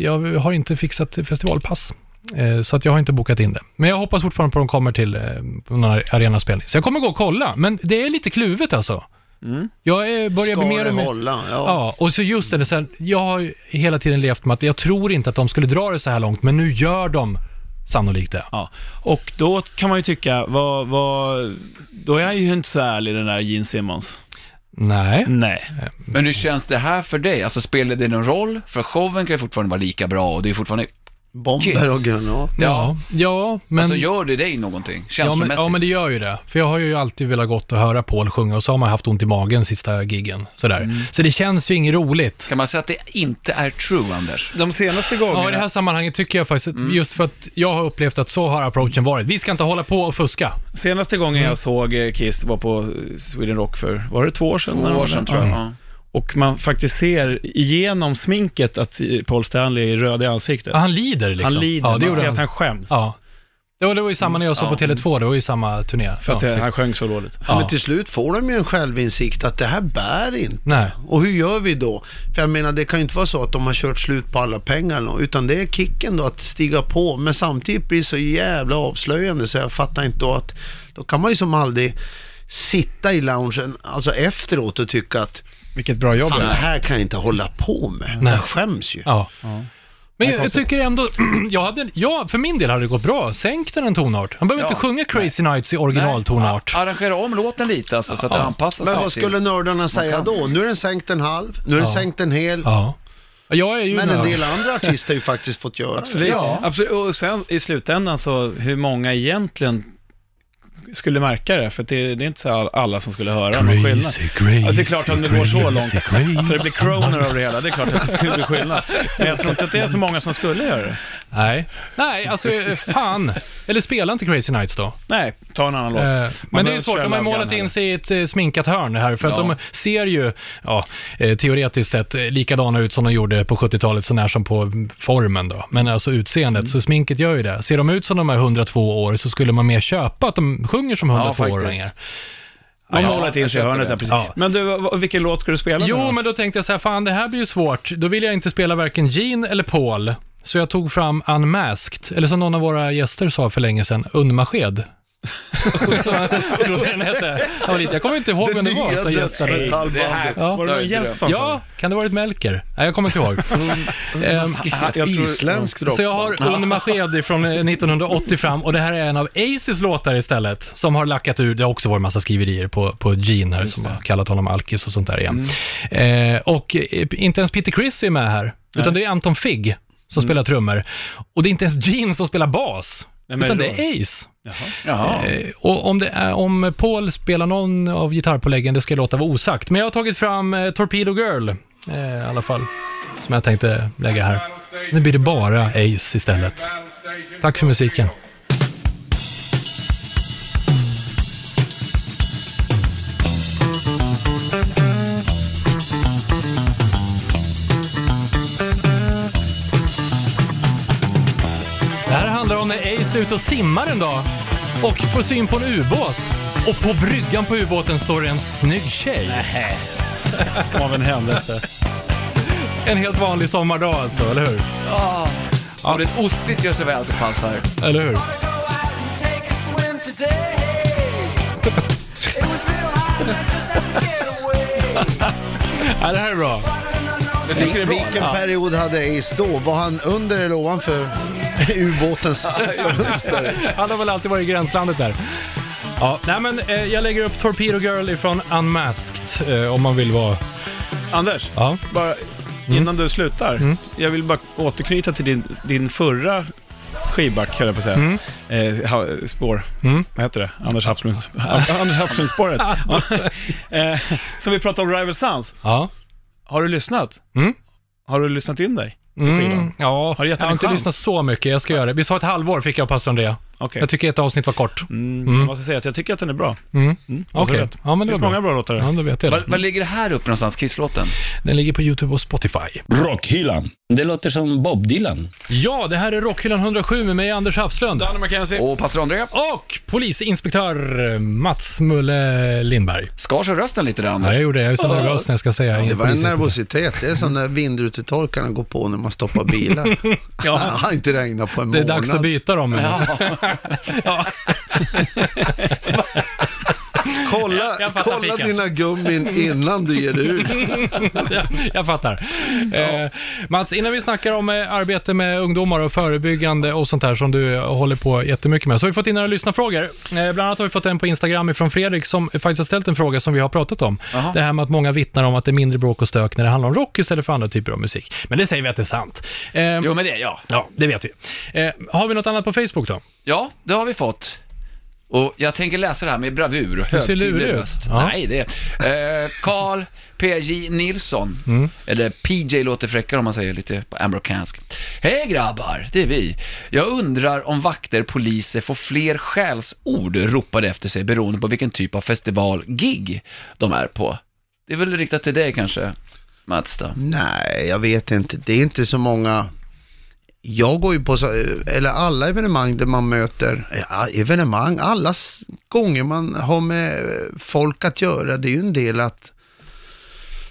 jag har inte fixat festivalpass. Eh, så att jag har inte bokat in det. Men jag hoppas fortfarande på att de kommer till eh, på någon arenaspelning. Så jag kommer gå och kolla. Men det är lite kluvet alltså. Jag är, börjar Ska bli mer och mer... hålla? Ja. Ja, och så just det, sen, jag har ju hela tiden levt med att jag tror inte att de skulle dra det så här långt, men nu gör de sannolikt det. Ja, och då kan man ju tycka, vad, vad, då är han ju inte så ärlig den där Gene Simmons. Nej. Nej. Men hur känns det här för dig? Alltså spelar det någon roll? För showen kan ju fortfarande vara lika bra och det är fortfarande... Bomber och granater. Ja, ja, men... Alltså gör det dig någonting? Ja men, Känslomässigt? ja, men det gör ju det. För jag har ju alltid velat gått och höra Paul sjunga och så har man haft ont i magen sista giggen. Sådär. Mm. Så det känns ju inget roligt. Kan man säga att det inte är true, Anders? De senaste gångerna... Ja, i det här sammanhanget tycker jag faktiskt, att Mm. just för att jag har upplevt att så har approachen varit. Vi ska inte hålla på och fuska. Senaste gången jag såg eh, Kiss var på Sweden Rock för, var det två år sedan? Två år sedan tror jag. Ja. Och man faktiskt ser igenom sminket att Paul Stanley är röd i ansiktet. Ja, han lider liksom. Han lider, Ja, det man ser han. att han skäms. Ja. Det var, det var ju samma när jag såg Ja. på Tele2, det var ju samma turné. För att ja, eh, han sjöng så dåligt. Ja. Men till slut får de ju en självinsikt att det här bär inte. Nej. Och hur gör vi då? För jag menar, det kan ju inte vara så att de har kört slut på alla pengar utan det är kicken då att stiga på. Men samtidigt blir det så jävla avslöjande så jag fattar inte då att då kan man ju som aldrig sitta i loungen, alltså efteråt och tycka att Vilket bra jobb. fan det det är. här kan jag inte hålla på med. Nej. Jag skäms ju. Ja. Men jag, jag tycker ändå, (clears throat) jag hade, ja, för min del hade det gått bra. Sänk den en tonart. Han behöver Ja. inte sjunga Crazy Nights i originaltonart. Nej, Arrangera om låten lite alltså, så att Ja. den anpassar Men sig vad skulle nördarna säga då? Nu är den sänkt en halv, nu är den Ja. sänkt en hel. Ja. Jag är ju Men en nörd. del andra artister har ju faktiskt fått göra Absolut. det. Ja. Absolut. Och sen i slutändan så, hur många egentligen skulle märka det? För det, det är inte så all- alla som skulle höra någon skillnad. crazy, Alltså det är klart om det går så långt, crazy. alltså det blir croner av det hela, det är klart att det skulle bli skillnad. Men jag tror inte att det är så många som skulle göra det. Nej, nej, alltså fan. Eller spela inte Crazy Nights då. Nej, ta en annan låt. Eh, Man men det är svårt, de har målat in sig i ett eh, sminkat hörn här, för att Ja. de ser ju, ja, eh, teoretiskt sett likadana ut som de gjorde på 70-talet, så när som på mm, formen då. Men alltså utseendet, Mm. så sminket gör ju det. Ser de ut som de är 102 år så skulle man mer köpa att de sjunger som 102-åringar. De har Ja, målat in sig i hörnet där, precis. Ja. Men du, vilken låt ska du spela Jo, men då tänkte jag så här, fan det här blir ju svårt. Då vill jag inte spela varken Gene eller Paul. Så jag tog fram Unmasked, eller som någon av våra gäster sa för länge sedan, Unmasked. Jag hette. Jag, var lite, jag kommer inte ihåg vem det var som gästade. Ja. Var det någon gäst som Ja, kan det varit Melker? Nej, jag kommer inte ihåg. Ehm, Isländskt rock. så jag har Unmasked från eh, 1980 fram och det här är en av Aces låtar istället, som har lackat ur, det har också varit massa skriverier på, på Gene här, som har kallat honom alkis och sånt där igen. Eh, och eh, inte ens Peter Criss är med här, utan det är Anton Figg som spelar trummor. Och det är inte ens Gene som spelar bas, Vem är utan det det då? är Ace. Jaha. Eh, och om, det är, om Paul spelar någon av gitarrpåläggen, det ska jag låta vara osagt. Men jag har tagit fram eh, Torpedo Girl, eh, i alla fall, som jag tänkte lägga här. Nu blir det bara Ace istället. Tack för musiken. Det ute och simmar en dag och får syn på en ubåt. Och på bryggan på ubåten står det en snygg tjej. Som av en händelse. (laughs) En helt vanlig sommardag alltså, eller hur? Ja. Ordet ostigt gör sig väl till pass här. Eller hur? (laughs) (laughs) Ja, det här är bra. Vilken, vilken period hade Ace då? Var han under eller ovanför (laughs) ubåtens fönster? Han har väl alltid varit i gränslandet där. Ja, nej men eh, jag lägger upp Torpedo Girl ifrån Unmasked eh, om man vill vara... Anders, Ja. bara innan du slutar. Jag vill bara återknyta till din, din förra skivback, höll jag på att säga. Eh, ha, spår. Mm. Vad heter det? Anders Hafslund. (laughs) Anders Hafslund-spåret. (laughs) Ja. eh, som vi pratade om Rival Sons. Ja. Har du lyssnat? Mm. Har du lyssnat in dig? Mm, ja, Har jag har inte chans? lyssnat så mycket. Jag ska göra det. Vi sa ett halvår fick jag av pastor Andrea. Okej. Jag tycker ett avsnitt var kort. Mm, Jag måste säga att jag tycker att den är bra. Mm. Mm, Okej. rätt. Ja, men det finns var många bra låtar. Ja, då vet jag Var, det. var ligger det här uppe någonstans, Kisslåten? Den ligger på YouTube och Spotify. Rockhyllan. Det låter som Bob Dylan. Ja, det här är Rockhyllan 107 med mig, Anders Hafslund. Danne McKenzie. Och pastor André? Och polisinspektör Mats Mulle Lindberg. Skar sig rösten lite där, Ja, Anders? jag gjorde det. Jag är så nervös när jag ska säga Det var en nervositet. Det är som när vindrutetorkarna går på när man stoppar bilar. (laughs) Det har (laughs) inte regnat på en Det är månad. dags att byta dem. Ja. (laughs) (laughs) ja. (laughs) (laughs) Kolla, Jag- jag fattar kolla dina gummin innan du ger dig ut. (laughs) jag fattar. Eh, Mats, innan vi snackar om eh, arbete med ungdomar och förebyggande och sånt här som du håller på jättemycket med, så har vi fått in några lyssnarfrågor. Eh, bland annat har vi fått en på Instagram ifrån Fredrik som faktiskt har ställt en fråga som vi har pratat om. Jaha. Det här med att många vittnar om att det är mindre bråk och stök när det handlar om rock istället för andra typer av musik. Men det säger vi att det är sant. Eh, Jo, men det, ja. Ja, det vet vi. Eh, har vi något annat på Facebook då? Ja, det har vi fått. Och jag tänker läsa det här med bravur, ser högtidlig lurig ut. röst. Ja. Nej, det är... Eh, Carl P.J. Nilsson, Mm. eller PJ låter fräckare om man säger lite på amerikansk. Hej grabbar, det är vi. Jag undrar om vakter, poliser får fler skällsord ropade efter sig beroende på vilken typ av festival, gig de är på. Det är väl riktat till dig kanske, Mats då? Nej, jag vet inte. Det är inte så många. Jag går ju på, eller alla evenemang där man möter, ja, evenemang, alla gånger man har med folk att göra, det är ju en del att,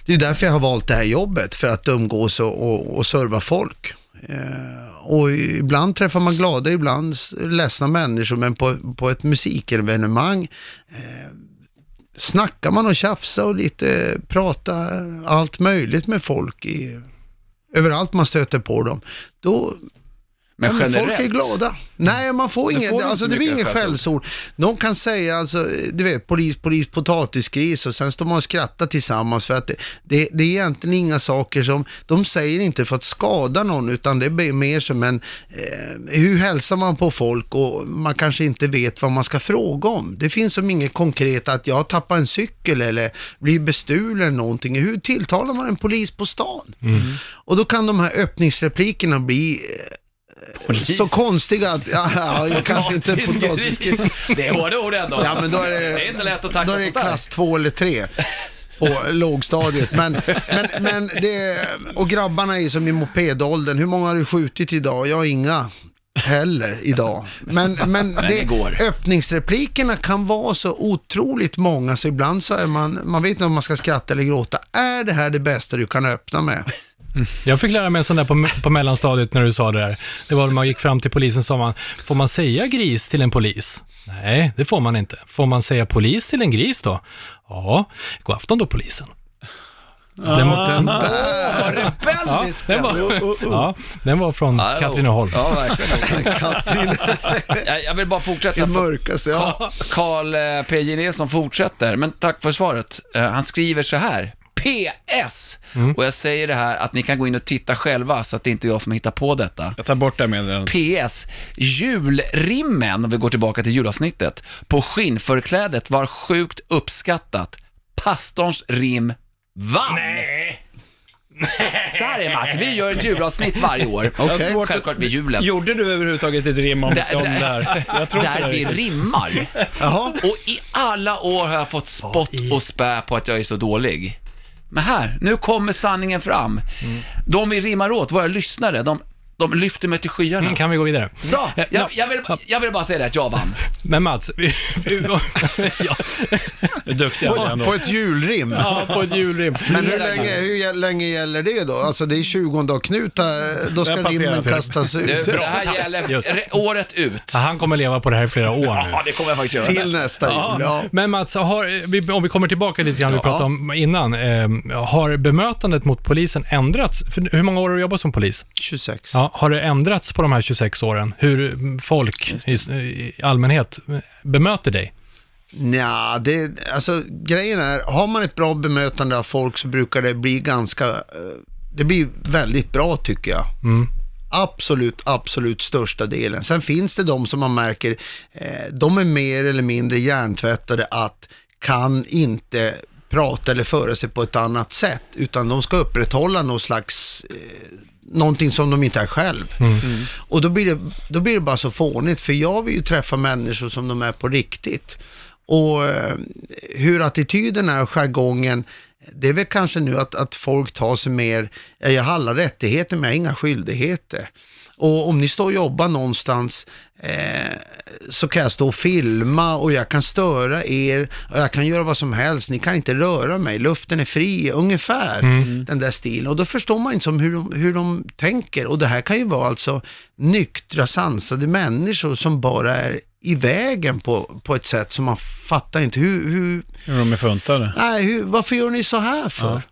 det är därför jag har valt det här jobbet, för att umgås och, och, och serva folk. Eh, och ibland träffar man glada, ibland ledsna människor, men på, på ett musikevenemang eh, snackar man och tjafsar och lite pratar allt möjligt med folk i, överallt man stöter på dem. Då, men ja, men generellt? folk är glada. Nej, man får inget, får alltså så det blir inget skällsord. De kan säga, alltså, du vet, polis, polis, potatisgris och sen står man och skrattar tillsammans för att det, det, det är egentligen inga saker som, de säger inte för att skada någon utan det är mer som en, eh, hur hälsar man på folk och man kanske inte vet vad man ska fråga om. Det finns som inget konkret att jag tappar en cykel eller blir bestulen någonting. Hur tilltalar man en polis på stan? Och då kan de här öppningsreplikerna bli eh, så konstiga att, ja, ja jag (laughs) kanske inte potatisgris. Det är hårda ord ändå. Ja, men då är det, Det är inte lätt att tackla då är det sånt där. klass två eller tre på lågstadiet. Men, men, men det, och grabbarna är ju som i mopedåldern. Hur många har du skjutit idag? Jag har inga heller idag. Men, men det, öppningsreplikerna kan vara så otroligt många så ibland så är man, man vet inte om man ska skratta eller gråta. Är det här det bästa du kan öppna med? Jag fick lära mig en sån där på, på mellanstadiet när du sa det där. Det var när man gick fram till polisen och sa man, får man säga gris till en polis? Nej, det får man inte. Får man säga polis till en gris då? Ja, god afton då polisen. Den var, den, rebellisk den var, ja, den var från Ja, det var- Katrineholm. Ja, verkligen. (laughs) Katrin, jag, jag vill bara fortsätta. det mörkaste. Ja. Karl eh, P.J. Nilsson fortsätter, men tack för svaret. Eh, Han skriver så här. PS! Och jag säger det här att ni kan gå in och titta själva så att det inte är jag som hittar på detta. Jag tar bort det meddelandet. PS. Julrimmen, om vi går tillbaka till julavsnittet, på skinnförklädet var sjukt uppskattat. Pastorns rim vann. Nej. Så här är Mats, vi gör ett julavsnitt varje år. Okej. Självklart vid julen. Gjorde du överhuvudtaget ett rim om, Där- om där-? Jag tror Där vi rimmar. Jaha. Och i alla år har jag fått spott och spä på att jag är så dålig. Men här, nu kommer sanningen fram. De vi rimmar åt, våra lyssnare, de de lyfter mig till skyarna. Mm, kan vi gå vidare? Så, Eh, jag, jag, vill, jag vill bara säga det att jag vann. Men Mats, vi, vi, (laughs) ja, Du är duktig På, ändå. på ett julrim. ja, på ett julrim. Men hur länge, hur länge gäller det då? Alltså det är 20 dag Knut, eh, då ska Jag passerar rimmen till. kastas ut. Det, det här gäller Just. re- året ut. Ja, han kommer leva på det här i flera år nu. Ja, det kommer jag faktiskt göra. Till nästa jul, ja. Men Mats, har, vi- om vi kommer tillbaka lite grann, vi Ja. pratade om innan. Eh, har bemötandet mot polisen ändrats? För hur många år har du jobbat som polis? 26. Ja, har det ändrats på de här 26 åren? Hur folk i, i allmänhet bemöter dig? Nja, det, alltså grejen är, har man ett bra bemötande av folk så brukar det bli ganska, eh, det blir väldigt bra tycker jag. Mm. Absolut, absolut största delen. Sen finns det de som man märker, eh, de är mer eller mindre hjärntvättade att kan inte prata eller föra sig på ett annat sätt, utan de ska upprätthålla någon slags, eh, någonting som de inte är själv. Och då blir, det, då blir det bara så fånigt, för jag vill ju träffa människor som de är på riktigt. Och eh, hur attityden är och jargongen, det är väl kanske nu att, att folk tar sig mer, ja, jag har alla rättigheter men jag har inga skyldigheter. Och om ni står och jobbar någonstans eh, så kan jag stå och filma och jag kan störa er och jag kan göra vad som helst. Ni kan inte röra mig, luften är fri, ungefär den där stilen. Och då förstår man inte som hur, de, hur de tänker. Och det här kan ju vara alltså nyktra, sansade människor som bara är i vägen på, på ett sätt som man fattar inte. Hur, hur, Hur de är funtade. nej, hur, varför gör ni så här för?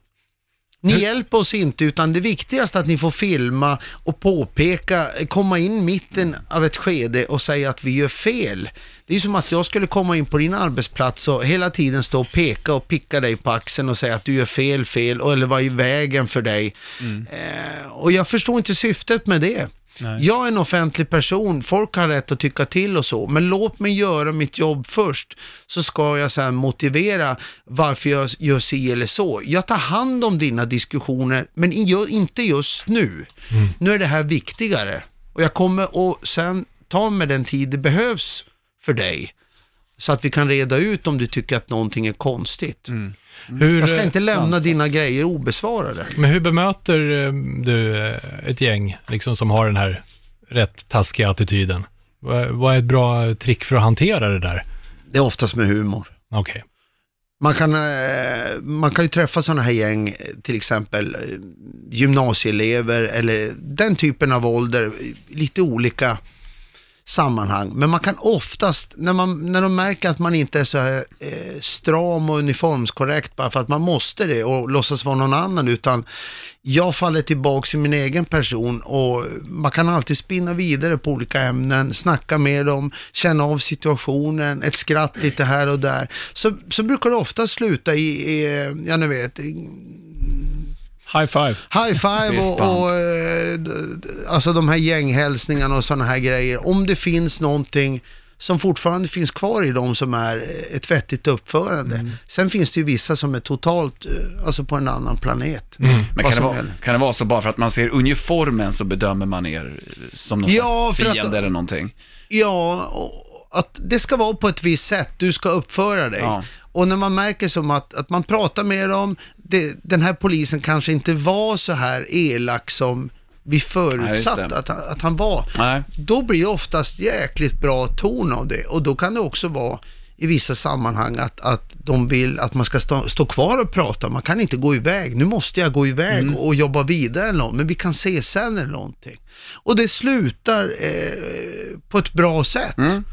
Ni hjälper oss inte, utan det viktigaste är att ni får filma och påpeka, komma in mitten av ett skede och säga att vi gör fel. Det är som att jag skulle komma in på din arbetsplats och hela tiden stå och peka och picka dig på axeln och säga att du gör fel, fel, eller vara i vägen för dig. Eh, och jag förstår inte syftet med det. Nej. Jag är en offentlig person, folk har rätt att tycka till och så, men låt mig göra mitt jobb först, så ska jag sen motivera varför jag gör si eller så. Jag tar hand om dina diskussioner, men inte just nu. Nu är det här viktigare. Och jag kommer att sen ta med den tid det behövs för dig, så att vi kan reda ut om du tycker att någonting är konstigt. Hur, Jag ska eh, inte lämna sansat. dina grejer obesvarade. Men hur bemöter eh, du eh, ett gäng liksom, som har den här rätt taskiga attityden? Vad är ett bra trick för att hantera det där? Det är oftast med humor. Okej. Man kan, eh, man kan ju träffa sådana här gäng, eh, till exempel eh, gymnasieelever eller den typen av ålder, lite olika sammanhang. Men man kan oftast, när, man, när de märker att man inte är så här, eh, stram och uniformskorrekt bara för att man måste det och låtsas vara någon annan, utan jag faller tillbaka i min egen person och man kan alltid spinna vidare på olika ämnen, snacka med dem, känna av situationen, ett skratt lite här och där. Så, så brukar det ofta sluta i, i ja ni vet, i High five. high five och, och eh, alltså de här gänghälsningarna och sådana här grejer. Om det finns någonting som fortfarande finns kvar i dem som är ett vettigt uppförande. Mm. Sen finns det ju vissa som är totalt, eh, alltså på en annan planet. Men Vad kan det, vara, kan det vara så bara för att man ser uniformen så bedömer man er som någon Ja, slags att- fiende eller någonting? Ja, och att det ska vara på ett visst sätt, du ska uppföra dig. Ja. Och när man märker som att, att man pratar med dem, det, den här polisen kanske inte var så här elak som vi förutsatt det. att, han- att han var. Nej. Då blir det oftast jäkligt bra ton av det. Och då kan det också vara i vissa sammanhang att, att de vill att man ska stå, stå kvar och prata. Man kan inte gå iväg. Nu måste jag gå iväg Mm. och jobba vidare eller något, men vi kan se sen eller någonting. Och det slutar eh, på ett bra sätt. Mm.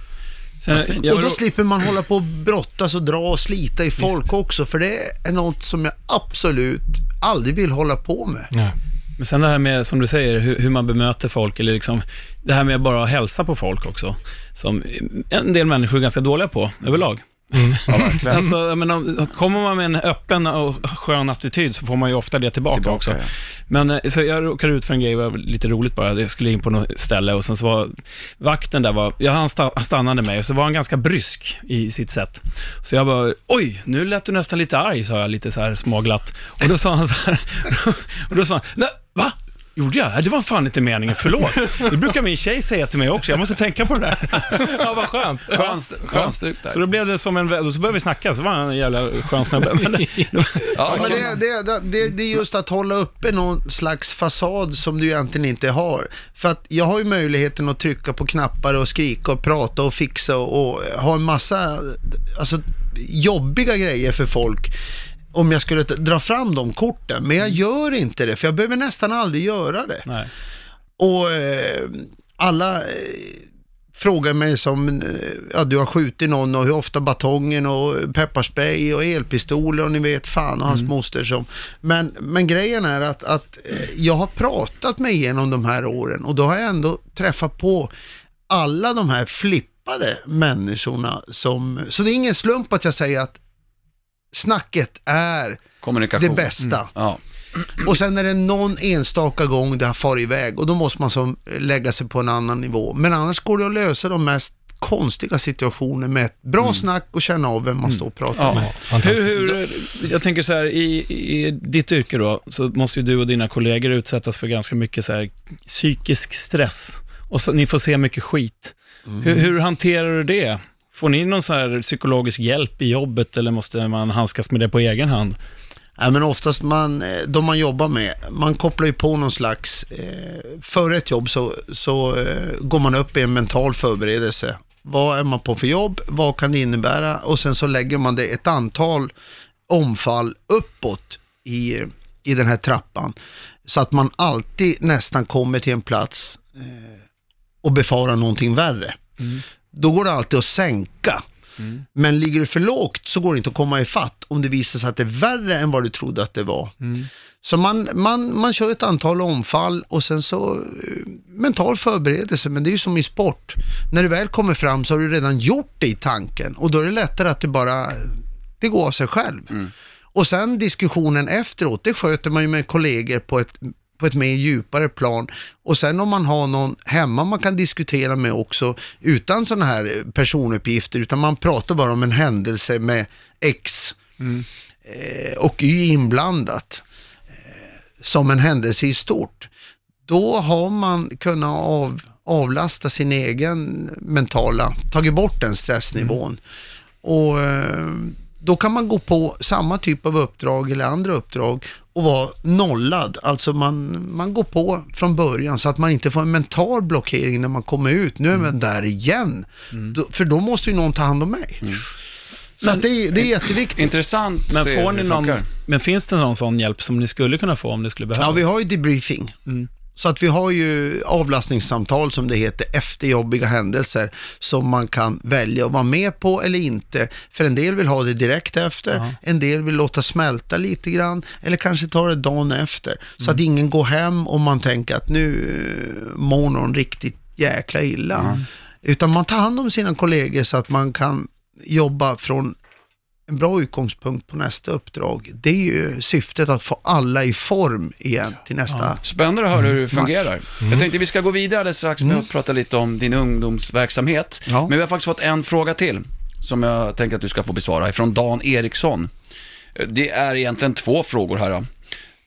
Jag Och då slipper man hålla på och brottas och dra och slita i folk också, för det är något som jag absolut aldrig vill hålla på med. Ja. Men sen det här med, som du säger, hur, hur man bemöter folk, eller liksom, det här med bara att hälsa på folk också, som en del människor är ganska dåliga på överlag. Ja, verkligen. Alltså, jag menar, kommer man med en öppen och skön attityd så får man ju ofta det tillbaka, Tillbaka, också. ja. Men eh, så jag råkade ut för en grej, var lite roligt bara. Jag skulle in på något ställe och sen så var vakten där, var, ja, han, sta, han stannade mig och så var han ganska brysk i sitt sätt. Så jag bara, oj, nu lät du nästan lite arg, sa jag lite så här småglatt. Och då sa han så här, (laughs) och då sa han, nej, va? Gjorde jag? Det var fan inte meningen, förlåt. Det brukar min tjej säga till mig också, jag måste tänka på det där. (laughs) Ja, vad skönt. Skön, skön där. Så då blev det som en, och så började vi snacka, så var han en jävla skön snubbe. (laughs) Men det- Ja, men det, det, det, det är just att hålla uppe någon slags fasad som du egentligen inte har. För att jag har ju möjligheten att trycka på knappar och skrika och prata och fixa och, och ha en massa alltså, jobbiga grejer för folk om jag skulle dra fram de korten. Men jag gör inte det, för jag behöver nästan aldrig göra det. Nej. Och eh, alla eh, frågar mig som, eh, ja du har skjutit någon och hur ofta batongen och pepparspray och elpistoler och ni vet fan och hans moster som. Men, men grejen är att, att eh, jag har pratat mig igenom de här åren och då har jag ändå träffat på alla de här flippade människorna som, så det är ingen slump att jag säger att snacket är Kommunikation. det bästa. Ja. Och sen är det någon enstaka gång det har farit iväg och då måste man som lägga sig på en annan nivå. Men annars går det att lösa de mest konstiga situationer med ett bra snack och känna av vem man står och pratar Ja. med. Fantastiskt. Hur, hur, jag tänker så här, i, i ditt yrke då, så måste ju du och dina kollegor utsättas för ganska mycket så här psykisk stress. Och så, ni får se mycket skit. Hur, hur hanterar du det? Får ni någon så här psykologisk hjälp i jobbet eller måste man handskas med det på egen hand? Ja, men oftast man, eh, de man jobbar med, man kopplar ju på någon slags, eh, före ett jobb så, så eh, går man upp i en mental förberedelse. Vad är man på för jobb? Vad kan det innebära? Och sen så lägger man det ett antal omfall uppåt i, i den här trappan. Så att man alltid nästan kommer till en plats eh, och befarar någonting värre. Då går det alltid att sänka. Men ligger du för lågt så går det inte att komma ifatt om det visar sig att det är värre än vad du trodde att det var. Så man, man, man kör ett antal omfall och sen så eh, mental förberedelse, men det är ju som i sport. När du väl kommer fram så har du redan gjort det i tanken och då är det lättare att det bara, det går av sig själv. Och sen diskussionen efteråt, det sköter man ju med kollegor på ett, på ett mer djupare plan. Och sen om man har någon hemma man kan diskutera med också, utan sådana här personuppgifter, utan man pratar bara om en händelse med X eh, och Y inblandat, eh, som en händelse i stort. Då har man kunnat av, avlasta sin egen mentala, tagit bort den stressnivån. Och eh, då kan man gå på samma typ av uppdrag eller andra uppdrag och vara nollad. Alltså man, man går på från början så att man inte får en mental blockering när man kommer ut. Nu är man där igen. Då, för då måste ju någon ta hand om mig. Så att det, är- det är jätteviktigt. Intressant Men, får ni någon, men finns det någon sån hjälp som ni skulle kunna få om det skulle behövas? Ja, vi har ju debriefing. Så att vi har ju avlastningssamtal som det heter efter jobbiga händelser som man kan välja att vara med på eller inte. För en del vill ha det direkt efter, en del vill låta smälta lite grann eller kanske ta det dagen efter. Så att ingen går hem och man tänker att nu eh, mår någon riktigt jäkla illa. Utan man tar hand om sina kollegor så att man kan jobba från en bra utgångspunkt på nästa uppdrag. Det är ju syftet att få alla i form igen till nästa. Spännande att höra hur det Mm. fungerar. Jag tänkte vi ska gå vidare alldeles strax med att prata lite om din ungdomsverksamhet. Ja. Men vi har faktiskt fått en fråga till som jag tänker att du ska få besvara, ifrån Dan Eriksson. Det är egentligen två frågor här.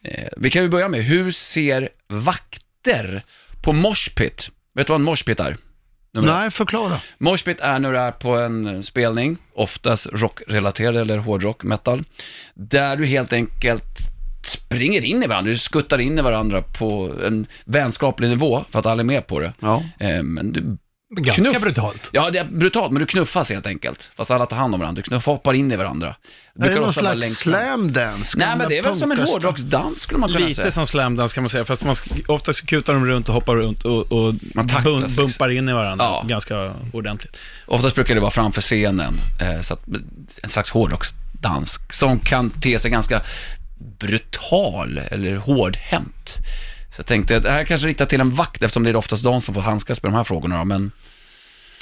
Eh, Vi kan ju börja med, hur ser vakter på moshpit? Vet du vad en moshpit är? Nummer. Nej, förklara. Moshpit är när du är på en spelning, oftast rockrelaterad eller hårdrock, metal, där du helt enkelt springer in i varandra, du skuttar in i varandra på en vänskaplig nivå för att alla är med på det. Ja. Eh, Men du, Ganska Knuff. brutalt. ja, det är brutalt, men du knuffas helt enkelt. Fast alla tar hand om varandra, du knuffar, hoppar in i varandra. Är det någon ofta slags slam dance? Nej, men det är väl som en hårdrocksdans skulle man kunna Lite säga. som slamdance kan man säga, fast man, oftast kutar de runt och hoppar runt och, och Man liksom. bumpar in i varandra Ja. ganska ordentligt. Oftast brukar det vara framför scenen, eh, så att, en slags hårdrocksdans som kan te sig ganska brutal eller hårdhänt. Så jag tänkte det här är kanske riktat till en vakt eftersom det är oftast de som får handskas med de här frågorna. då, Men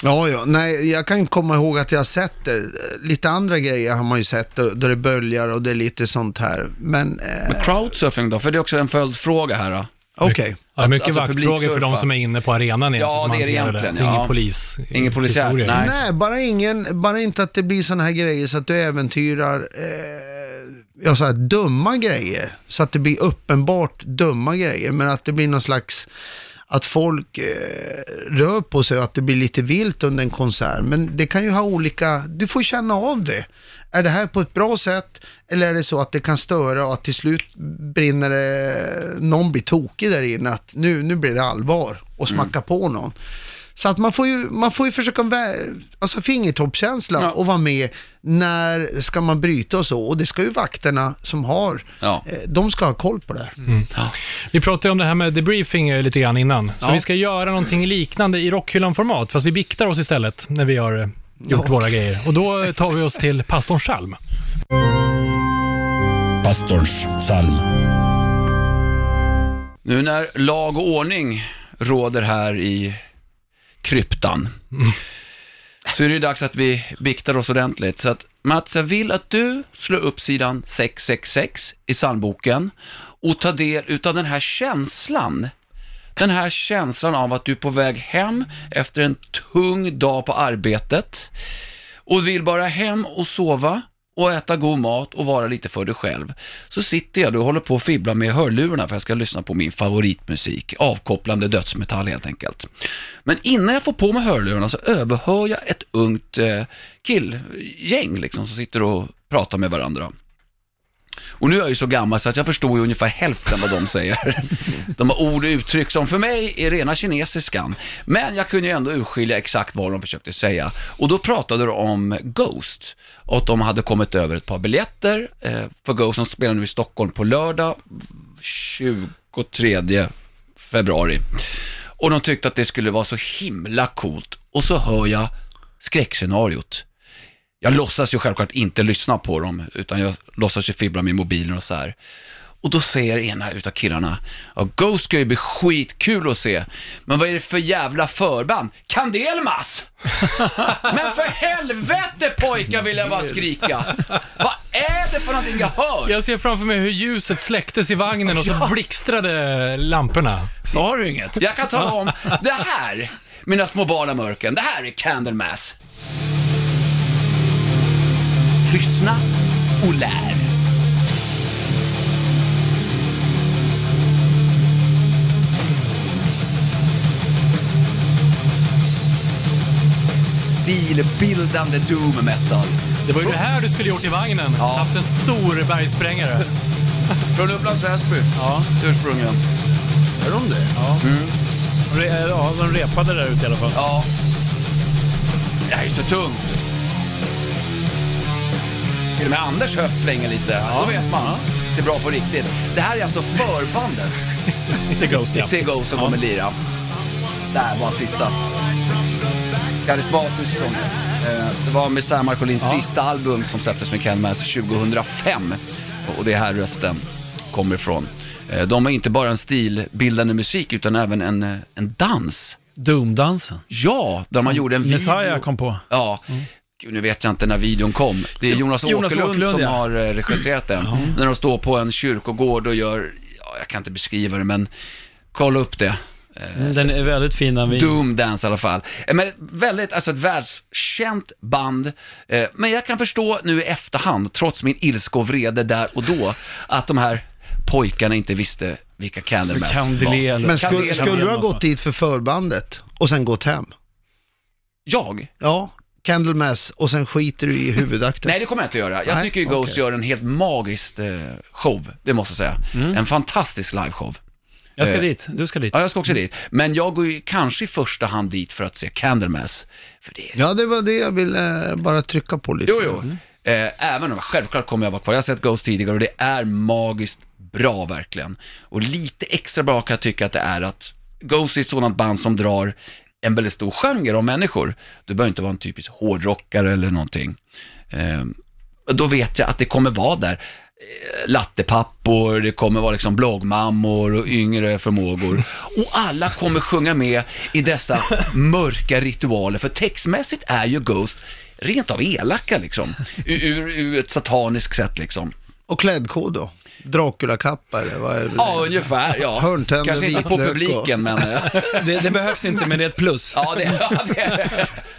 Ja, ja. Nej, jag kan komma ihåg att jag har sett det. Lite andra grejer har man ju sett, då det böljar och det är lite sånt här. Men, eh, men crowdsurfing då? För det är också en följdfråga här. Då. Okej. Ja, mycket Alltså, vaktfrågor för de som är inne på arenan egentligen. Ja, som det är det egentligen, Det är ingen ja. polis. Ingen polisiär, nej. Nej, bara, ingen, bara inte att det blir sådana här grejer så att du äventyrar eh, ja, så här, dumma grejer. Så att det blir uppenbart dumma grejer, men att det blir någon slags att folk eh, rör på sig och att det blir lite vilt under en konsert. Men det kan ju ha olika, du får känna av det. Är det här på ett bra sätt eller är det så att det kan störa och att till slut brinner det, någon blir tokig där inne, att nu, nu blir det allvar och smacka på någon. Så att man får ju, man får ju försöka, alltså fingertoppskänsla Ja. och vara med när ska man bryta och så. Och det ska ju vakterna som har, Ja. eh, de ska ha koll på det. Vi pratade om det här med debriefing lite grann innan. Så Ja. vi ska göra någonting liknande i rockhyllan-format, fast vi biktar oss istället när vi har eh, gjort Ja. våra grejer. Och då tar vi oss till pastorn Chalm. Pastorns psalm. Nu när lag och ordning råder här i kryptan, så är det dags att vi biktar oss ordentligt. Så att Mats, jag vill att du slår upp sidan 666 i psalmboken och tar del utav den här känslan. Den här känslan av att du är på väg hem efter en tung dag på arbetet och vill bara hem och sova och äta god mat och vara lite för dig själv. Så sitter jag då och håller på att fibbla med hörlurarna för jag ska lyssna på min favoritmusik, avkopplande dödsmetall helt enkelt. Men innan jag får på mig hörlurarna så överhör jag ett ungt eh, killgäng liksom som sitter och pratar med varandra. Och nu är jag ju så gammal så att jag förstår ju ungefär hälften vad de säger. (laughs) De har ord och uttryck som för mig är rena kinesiskan. Men jag kunde ju ändå urskilja exakt vad de försökte säga. Och då pratade de om Ghost. Och att de hade kommit över ett par biljetter eh, för Ghost som spelar nu i Stockholm på lördag 23 februari. Och de tyckte att det skulle vara så himla coolt. Och så hör jag skräckscenariot. Jag låtsas ju självklart inte lyssna på dem, utan jag låtsas ju fibbla med mobilen och så här. Och då säger ena utav killarna, ja, Ghost ska ju bli skitkul att se, men vad är det för jävla förband? Kandelmas! (laughs) men för helvete pojkar vill jag bara skrika. Vad är det för någonting jag hör? Jag ser framför mig hur ljuset släcktes i vagnen och så (laughs) blixtrade lamporna. Sa du inget? Jag kan tala om, (laughs) det här, mina små barn mörken, det här är Candlemass. Lyssna och lär. Stilbildande doom metal. Det var ju det här du skulle gjort i vagnen. Ja. Haft en stor bergsprängare. (laughs) Från Upplands Väsby, Ja. ursprungligen. Är de det? Ja. Re- ja, de repade där ute i alla fall. Ja. Det här är så tungt. Till och med Anders höft svänger lite. Då vet man. Det är bra på riktigt. Det här är alltså förbandet (laughs) Till Ghost, ja. till Ghost som kommer lira. Där var sista. Karismatisk sång. Eh, Det var med Sam Marcolins sista album som släpptes med Ken Mass 2005. Och det är här rösten kommer ifrån. Eh, De har inte bara en stilbildande musik utan även en, eh, en dans. Doom-dansen. Ja, där man gjorde en video. Messiah kom på. Ja. Gud, nu vet jag inte när videon kom. Det är Jonas, Jonas Åkerlund, Åkerlund, som ja. har eh, regisserat den. När de står på en kyrkogård och gör, ja, jag kan inte beskriva det, men kolla upp det. Mm, Den är väldigt fin den videon. Doom Dance i alla fall. Eh, Men väldigt, alltså ett världskänt band. Eh, Men jag kan förstå nu i efterhand, trots min ilska och vrede där och då, att de här pojkarna inte visste vilka Candlemass var. Men skulle, skulle du ha gått dit för förbandet och sen gått hem? Jag? Ja, Candlemass och sen skiter du i huvudakten. Nej, det kommer jag inte göra. Jag Nej, tycker ju Ghost okej. gör en helt magisk eh, show, det måste jag säga. En fantastisk liveshow. Jag ska Eh, dit. Du ska dit. Ja, jag ska också dit. Men jag går ju kanske i första hand dit för att se Candlemass. För det är... Ja, det var det jag ville eh, bara trycka på lite. Jo, jo. Eh, även om självklart kommer jag vara kvar. Jag har sett Ghost tidigare och det är magiskt bra verkligen. Och lite extra bra kan jag tycka att det är att Ghost är ett sådant band som drar en väldigt stor genre av människor. Du behöver inte vara en typisk hårdrockare eller någonting. Eh, då vet jag att det kommer vara där eh, lattepappor, det kommer vara liksom bloggmammor och yngre förmågor. Och alla kommer sjunga med i dessa mörka ritualer, för textmässigt är ju Ghost rent av elaka liksom. Ur, ur, ur ett sataniskt sätt liksom. Och klädkod då? Dracula-kappa eller vad är det? Ja, ungefär. Ja. Hörntänder, Kanske inte på vitlök och- publiken, men... eh, (laughs) Det, det behövs inte, men det är ett plus. Ja, det, ja det,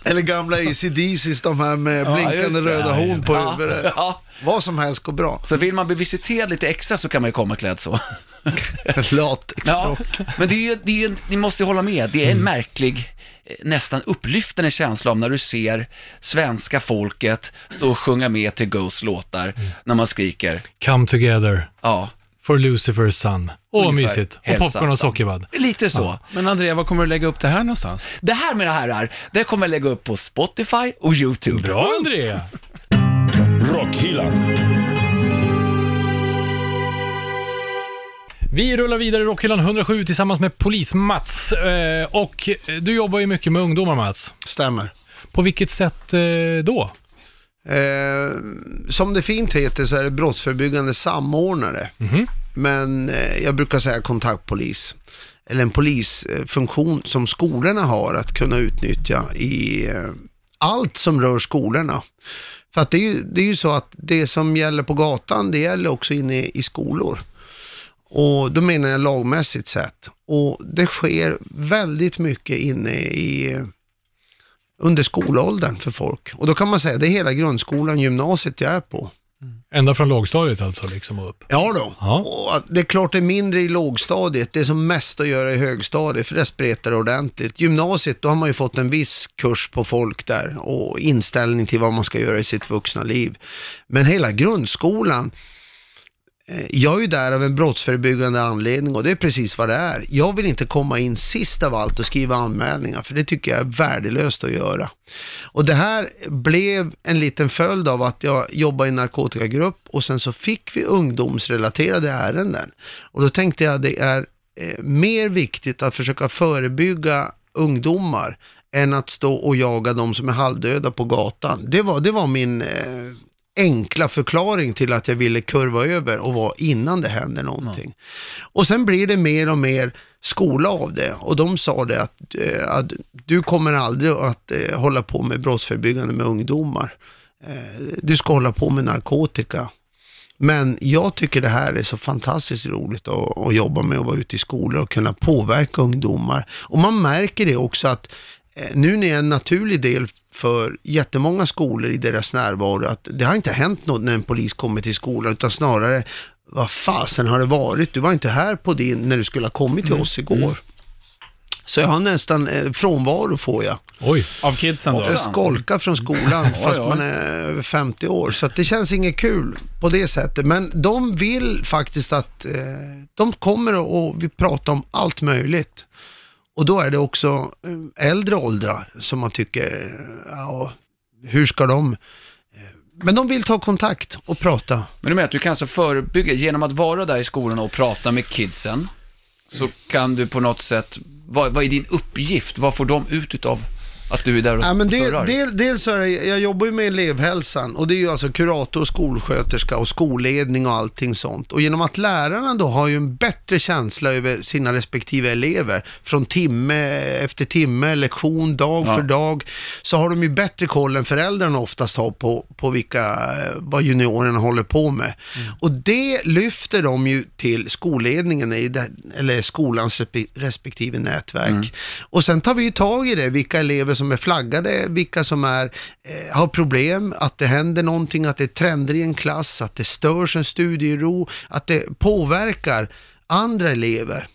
Eller gamla ACDC's, de här med Ja, blinkande det. röda horn på Ja, huvudet. ja. Vad som helst går bra. Så vill man bli visiterad lite extra så kan man ju komma klädd så. (laughs) Ja, Latexrock. men det är ju, det är ju, ni måste ju hålla med, det är en märklig, eh, nästan upplyftande känsla av när du ser svenska folket stå och sjunga med till Ghosts låtar, när man skriker, Come together ja, for Lucifer's son. Åh, Ungefär mysigt. Och popcorn och sockervadd. lite så. Men Andrea, var kommer du lägga upp det här någonstans? Det här mina herrar, det kommer jag lägga upp på Spotify och YouTube. Bra, Andrea! Rockhyllan. Vi rullar vidare i Rockhyllan 107 tillsammans med Polis-Mats. Eh, och du jobbar ju mycket med ungdomar, Mats. Stämmer. På vilket sätt eh, då? Eh, som det fint heter så är det brottsförebyggande samordnare. Men eh, jag brukar säga kontaktpolis. Eller en polisfunktion som skolorna har att kunna utnyttja i eh, allt som rör skolorna. För att det är, ju, det är ju så att det som gäller på gatan, det gäller också inne i skolor. Och då menar jag lagmässigt sett. Och det sker väldigt mycket inne i under skolåldern för folk. Och då kan man säga det är hela grundskolan, gymnasiet jag är på. Ända från lågstadiet alltså, liksom och upp. Ja då. Ja. Och det är klart det är mindre i lågstadiet. Det är som mest att göra i högstadiet, för det spretar det ordentligt. Gymnasiet, då har man ju fått en viss kurs på folk där och inställning till vad man ska göra i sitt vuxna liv. Men hela grundskolan, Eh, jag är ju där av en brottsförebyggande anledning och det är precis vad det är. Jag vill inte komma in sist av allt och skriva anmälningar, för det tycker jag är värdelöst att göra. Och det här blev en liten följd av att jag jobbade i en narkotikagrupp och sen så fick vi ungdomsrelaterade ärenden. Och då tänkte jag att det är eh, mer viktigt att försöka förebygga ungdomar än att stå och jaga de som är halvdöda på gatan. Det var, det var min eh, enkla förklaring till att jag ville kurva över och vara innan det händer någonting. Och sen blir det mer och mer skola av det och de sa det att, eh, att du kommer aldrig att eh, hålla på med brottsförebyggande med ungdomar. Eh, du ska hålla på med narkotika. Men jag tycker det här är så fantastiskt roligt att, att jobba med och vara ute i skolor och kunna påverka ungdomar. Och man märker det också att nu när jag är en naturlig del för jättemånga skolor i deras närvaro, att det har inte hänt något när en polis kommer till skolan, utan snarare, vad fasen har det varit? Du var inte här på din, när du skulle ha kommit till oss igår. Så jag har nästan eh, frånvaro får jag. Oj. Av kidsen då? Jag skolkar från skolan (laughs) fast oj. man är över 50 år. Så att det känns inget kul på det sättet. Men de vill faktiskt att, eh, de kommer och vi pratar om allt möjligt. Och då är det också eh, äldre åldrar som man tycker, ja, hur ska de? Eh, men de vill ta kontakt och prata. Men du menar att du kan alltså förebygga, genom att vara där i skolan och prata med kidsen, så kan du på något sätt, vad, vad är din uppgift? Vad får de ut utav att du är där och Ja, men del, surrar? del, dels är det, jag jobbar ju med elevhälsan och det är ju alltså kurator, skolsköterska och skolledning och allting sånt. Och genom att lärarna då har ju en bättre känsla över sina respektive elever från timme efter timme, lektion, dag Ja. för dag, så har de ju bättre koll än föräldrarna oftast har på, på vilka, eh, vad juniorerna håller på med. Och det lyfter de ju till skolledningen, i det, eller skolans respe- respektive nätverk. Och sen tar vi ju tag i det, vilka elever som är flaggade, vilka som är, eh, har problem, att det händer någonting, att det är trender i en klass, att det störs en studiero, att det påverkar andra elever.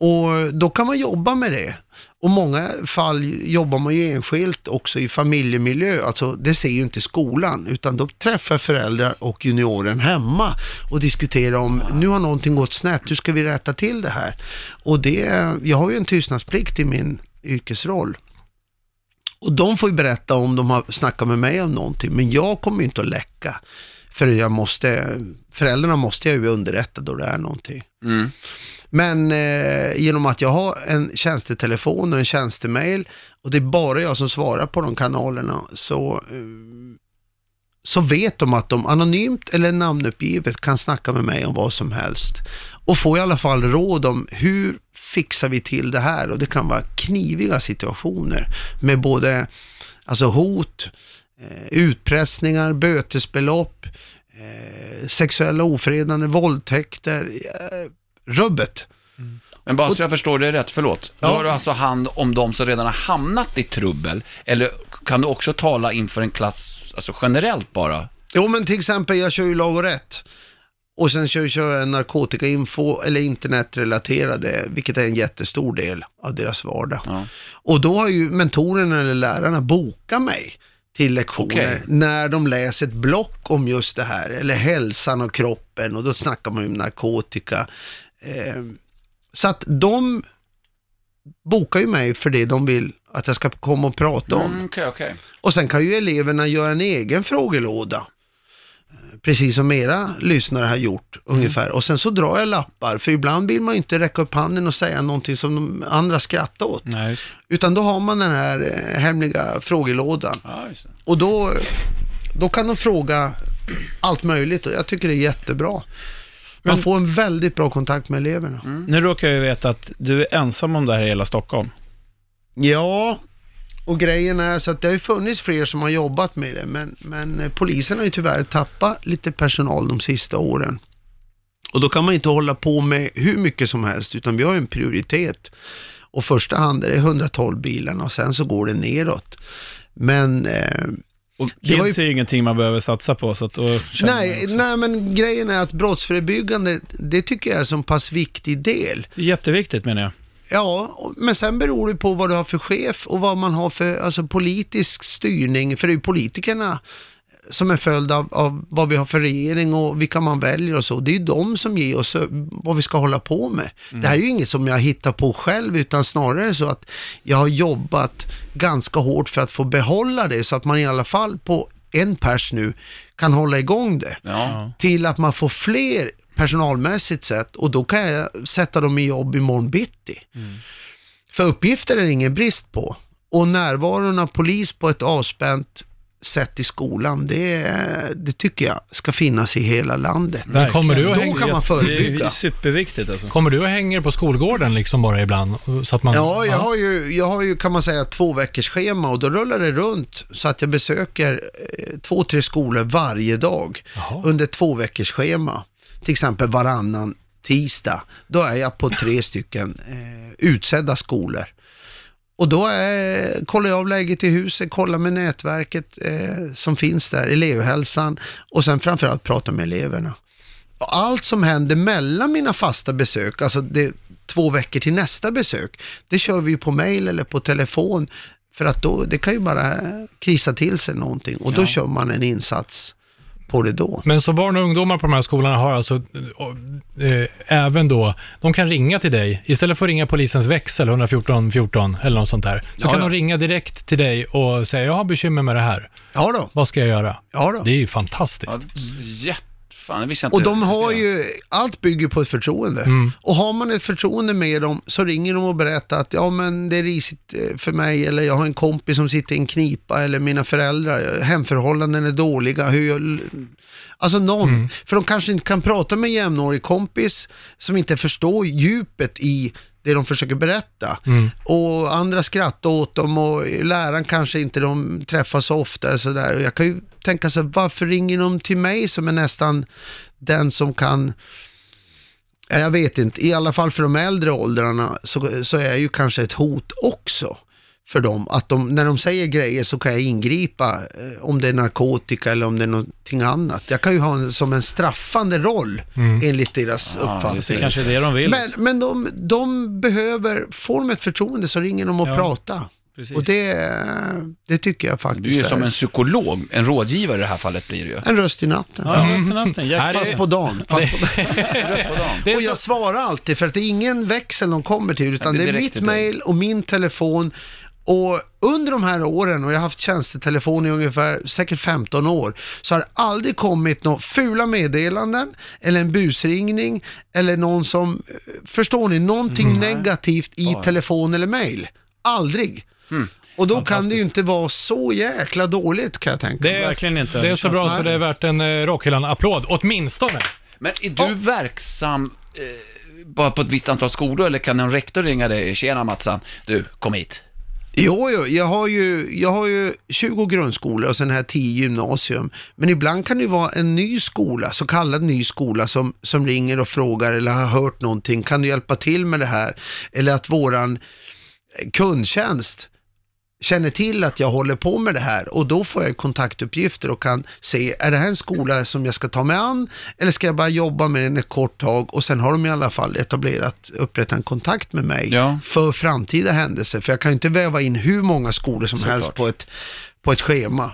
Och då kan man jobba med det. Och många fall jobbar man ju enskilt också i familjemiljö, alltså det ser ju inte skolan, utan då träffar föräldrar och junioren hemma och diskuterar om, nu har någonting gått snett, hur ska vi rätta till det här? Och det, jag har ju en tystnadsplikt i min yrkesroll. Och de får ju berätta om de har snackat med mig om någonting, men jag kommer ju inte att läcka. För jag måste, föräldrarna måste jag ju underrätta då det är någonting. Mm. Men eh, genom att jag har en tjänstetelefon och en tjänstemail och det är bara jag som svarar på de kanalerna så, eh, så vet de att de anonymt eller namnuppgivet kan snacka med mig om vad som helst. Och få i alla fall råd om hur fixar vi till det här? Och det kan vara kniviga situationer med både alltså hot, eh, utpressningar, bötesbelopp, eh, sexuella ofredande, våldtäkter, eh, rubbet. Men bara så jag förstår det rätt, förlåt. Då Ja. har du alltså hand om de som redan har hamnat i trubbel, eller kan du också tala inför en klass, alltså generellt bara? Jo men till exempel, jag kör ju lag och rätt. Och sen kör, kör jag narkotikainfo eller internetrelaterade, vilket är en jättestor del av deras vardag. Ja. Och då har ju mentorerna eller lärarna bokat mig till lektioner Okej. när de läser ett block om just det här, eller hälsan och kroppen och då snackar man ju om narkotika. Eh, så att de bokar ju mig för det de vill att jag ska komma och prata om. Mm, Okej, okej. Och sen kan ju eleverna göra en egen frågelåda. Precis som era lyssnare har gjort ungefär. Och sen så drar jag lappar, för ibland vill man ju inte räcka upp handen och säga någonting som de andra skrattar åt. Nej, just. Utan då har man den här eh, hemliga frågelådan. Ja, just. Och då, då kan de fråga allt möjligt och jag tycker det är jättebra. Man Men- får en väldigt bra kontakt med eleverna. Nu råkar jag ju veta att du är ensam om det här i hela Stockholm. Ja, och grejen är så att det har ju funnits fler som har jobbat med det, men, men eh, polisen har ju tyvärr tappat lite personal de sista åren. Och då kan man inte hålla på med hur mycket som helst, utan vi har ju en prioritet. Och första hand är det 112 bilarna och sen så går det neråt. Men eh, Och Det kids är ju ingenting man behöver satsa på, så att då nej, nej, men grejen är att brottsförebyggande, det tycker jag är en så pass viktig del. Det är jätteviktigt menar jag. Ja, men sen beror det på vad du har för chef och vad man har för alltså, politisk styrning. För det är ju politikerna som är följd av, av vad vi har för regering och vilka man väljer och så. Det är ju de som ger oss eh, vad vi ska hålla på med. Det här är ju inget som jag hittar på själv utan snarare så att jag har jobbat ganska hårt för att få behålla det så att man i alla fall på en pers nu kan hålla igång det Ja. till att man får fler personalmässigt sett och då kan jag sätta dem i jobb imorgon bitti. För uppgifter är det ingen brist på. Och närvaron av polis på ett avspänt sätt i skolan, det, det tycker jag ska finnas i hela landet. Men kommer du, och Då kan man Det är förebygga. superviktigt alltså. kommer du och hänger på skolgården liksom bara ibland? Så att man, Ja, jag har, ju, jag har ju kan man säga två veckors schema och då rullar det runt så att jag besöker eh, två, tre skolor varje dag Jaha. under två veckors schema. Till exempel varannan tisdag. Då är jag på tre stycken eh, utsedda skolor. Och då är, kollar jag av läget i huset, kollar med nätverket eh, som finns där, elevhälsan och sen framförallt prata med eleverna. Och Allt som händer mellan mina fasta besök, alltså det, två veckor till nästa besök, det kör vi på mail eller på telefon. För att då, det kan ju bara krisa till sig någonting och då kör man en insats på det då. Men så barn och ungdomar på de här skolorna har alltså eh, även då, de kan ringa till dig, istället för att ringa polisens växel 114 14 eller något sånt där, så Ja, kan ja. de ringa direkt till dig och säga, jag har bekymmer med det här, Ja då, vad ska jag göra? ja då. Det är ju fantastiskt. Ja, jätte... Fan, det visste jag inte Och de har ju, allt bygger på ett förtroende. Mm. Och har man ett förtroende med dem så ringer de och berättar att ja men det är risigt eh, för mig eller jag har en kompis som sitter i en knipa eller mina föräldrar, eh, hemförhållanden är dåliga. Hur jag, alltså någon, för de kanske inte kan prata med en jämnårig kompis som inte förstår djupet i det de försöker berätta. Och andra skrattar åt dem och läraren kanske inte de träffas så ofta. Så där. Och jag kan ju tänka sig, varför ringer de till mig som är nästan den som kan Ja, Jag vet inte, i alla fall för de äldre åldrarna så, så är jag ju kanske ett hot också för dem. Att de, när de säger grejer så kan jag ingripa eh, om det är narkotika eller om det är någonting annat. Jag kan ju ha en, som en straffande roll enligt deras Det är uppfattning. kanske det de vill. Men, men de, de behöver, får de ett förtroende så ringer de och Ja, pratar. Precis. Och det, det tycker jag faktiskt Du är ju som är en psykolog, en rådgivare i det här fallet blir det ju. en röst i natten. Ja, just det, natten. Jack, Här är- Fast på dagen. (laughs) Fast på Det är Och så- jag svarar alltid för att det är ingen växel de kommer till utan det det är är direkt mitt mail och min telefon. Och under de här åren, och jag har haft tjänstetelefon i ungefär säkert 15 år, så har det aldrig kommit några fula meddelanden eller en busringning eller någon som, eh, förstår ni, någonting negativt i telefon eller mail. Aldrig. Och då kan det ju inte vara så jäkla dåligt kan jag tänka det mig. är, Verkligen inte. Det är så bra så det är värt en eh, Rockhyllan-applåd, åtminstone. Men är du verksam eh, bara på ett visst antal skolor eller kan en rektor ringa dig? Tjena Matsan, du, kom hit. Jo, jo jag, har ju, jag har ju 20 grundskolor och sen här 10 gymnasium. Men ibland kan det ju vara en ny skola, så kallad ny skola, som, som ringer och frågar eller har hört någonting. Kan du hjälpa till med det här? Eller att våran eh, kundtjänst känner till att jag håller på med det här och då får jag kontaktuppgifter och kan se, är det här en skola som jag ska ta mig an eller ska jag bara jobba med den ett kort tag och sen har de i alla fall etablerat, upprättat en kontakt med mig Ja. för framtida händelser. För jag kan ju inte väva in hur många skolor som Såklart. helst på ett, på ett schema.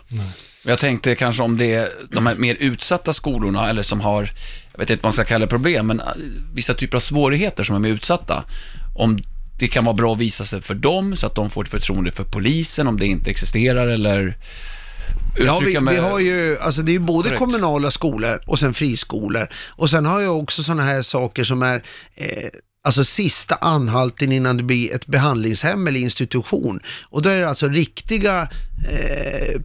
Jag tänkte kanske om det är de här mer utsatta skolorna, eller som har, jag vet inte vad man ska kalla det problem, men äh, vissa typer av svårigheter som är mer utsatta. Om det kan vara bra att visa sig för dem, så att de får ett förtroende för polisen, om det inte existerar, eller Ja, vi, vi har ju, alltså det är ju både Korrekt. kommunala skolor och sen friskolor. Och sen har jag också sådana här saker som är, eh, alltså sista anhalten innan det blir ett behandlingshem eller institution. Och då är det alltså riktiga eh,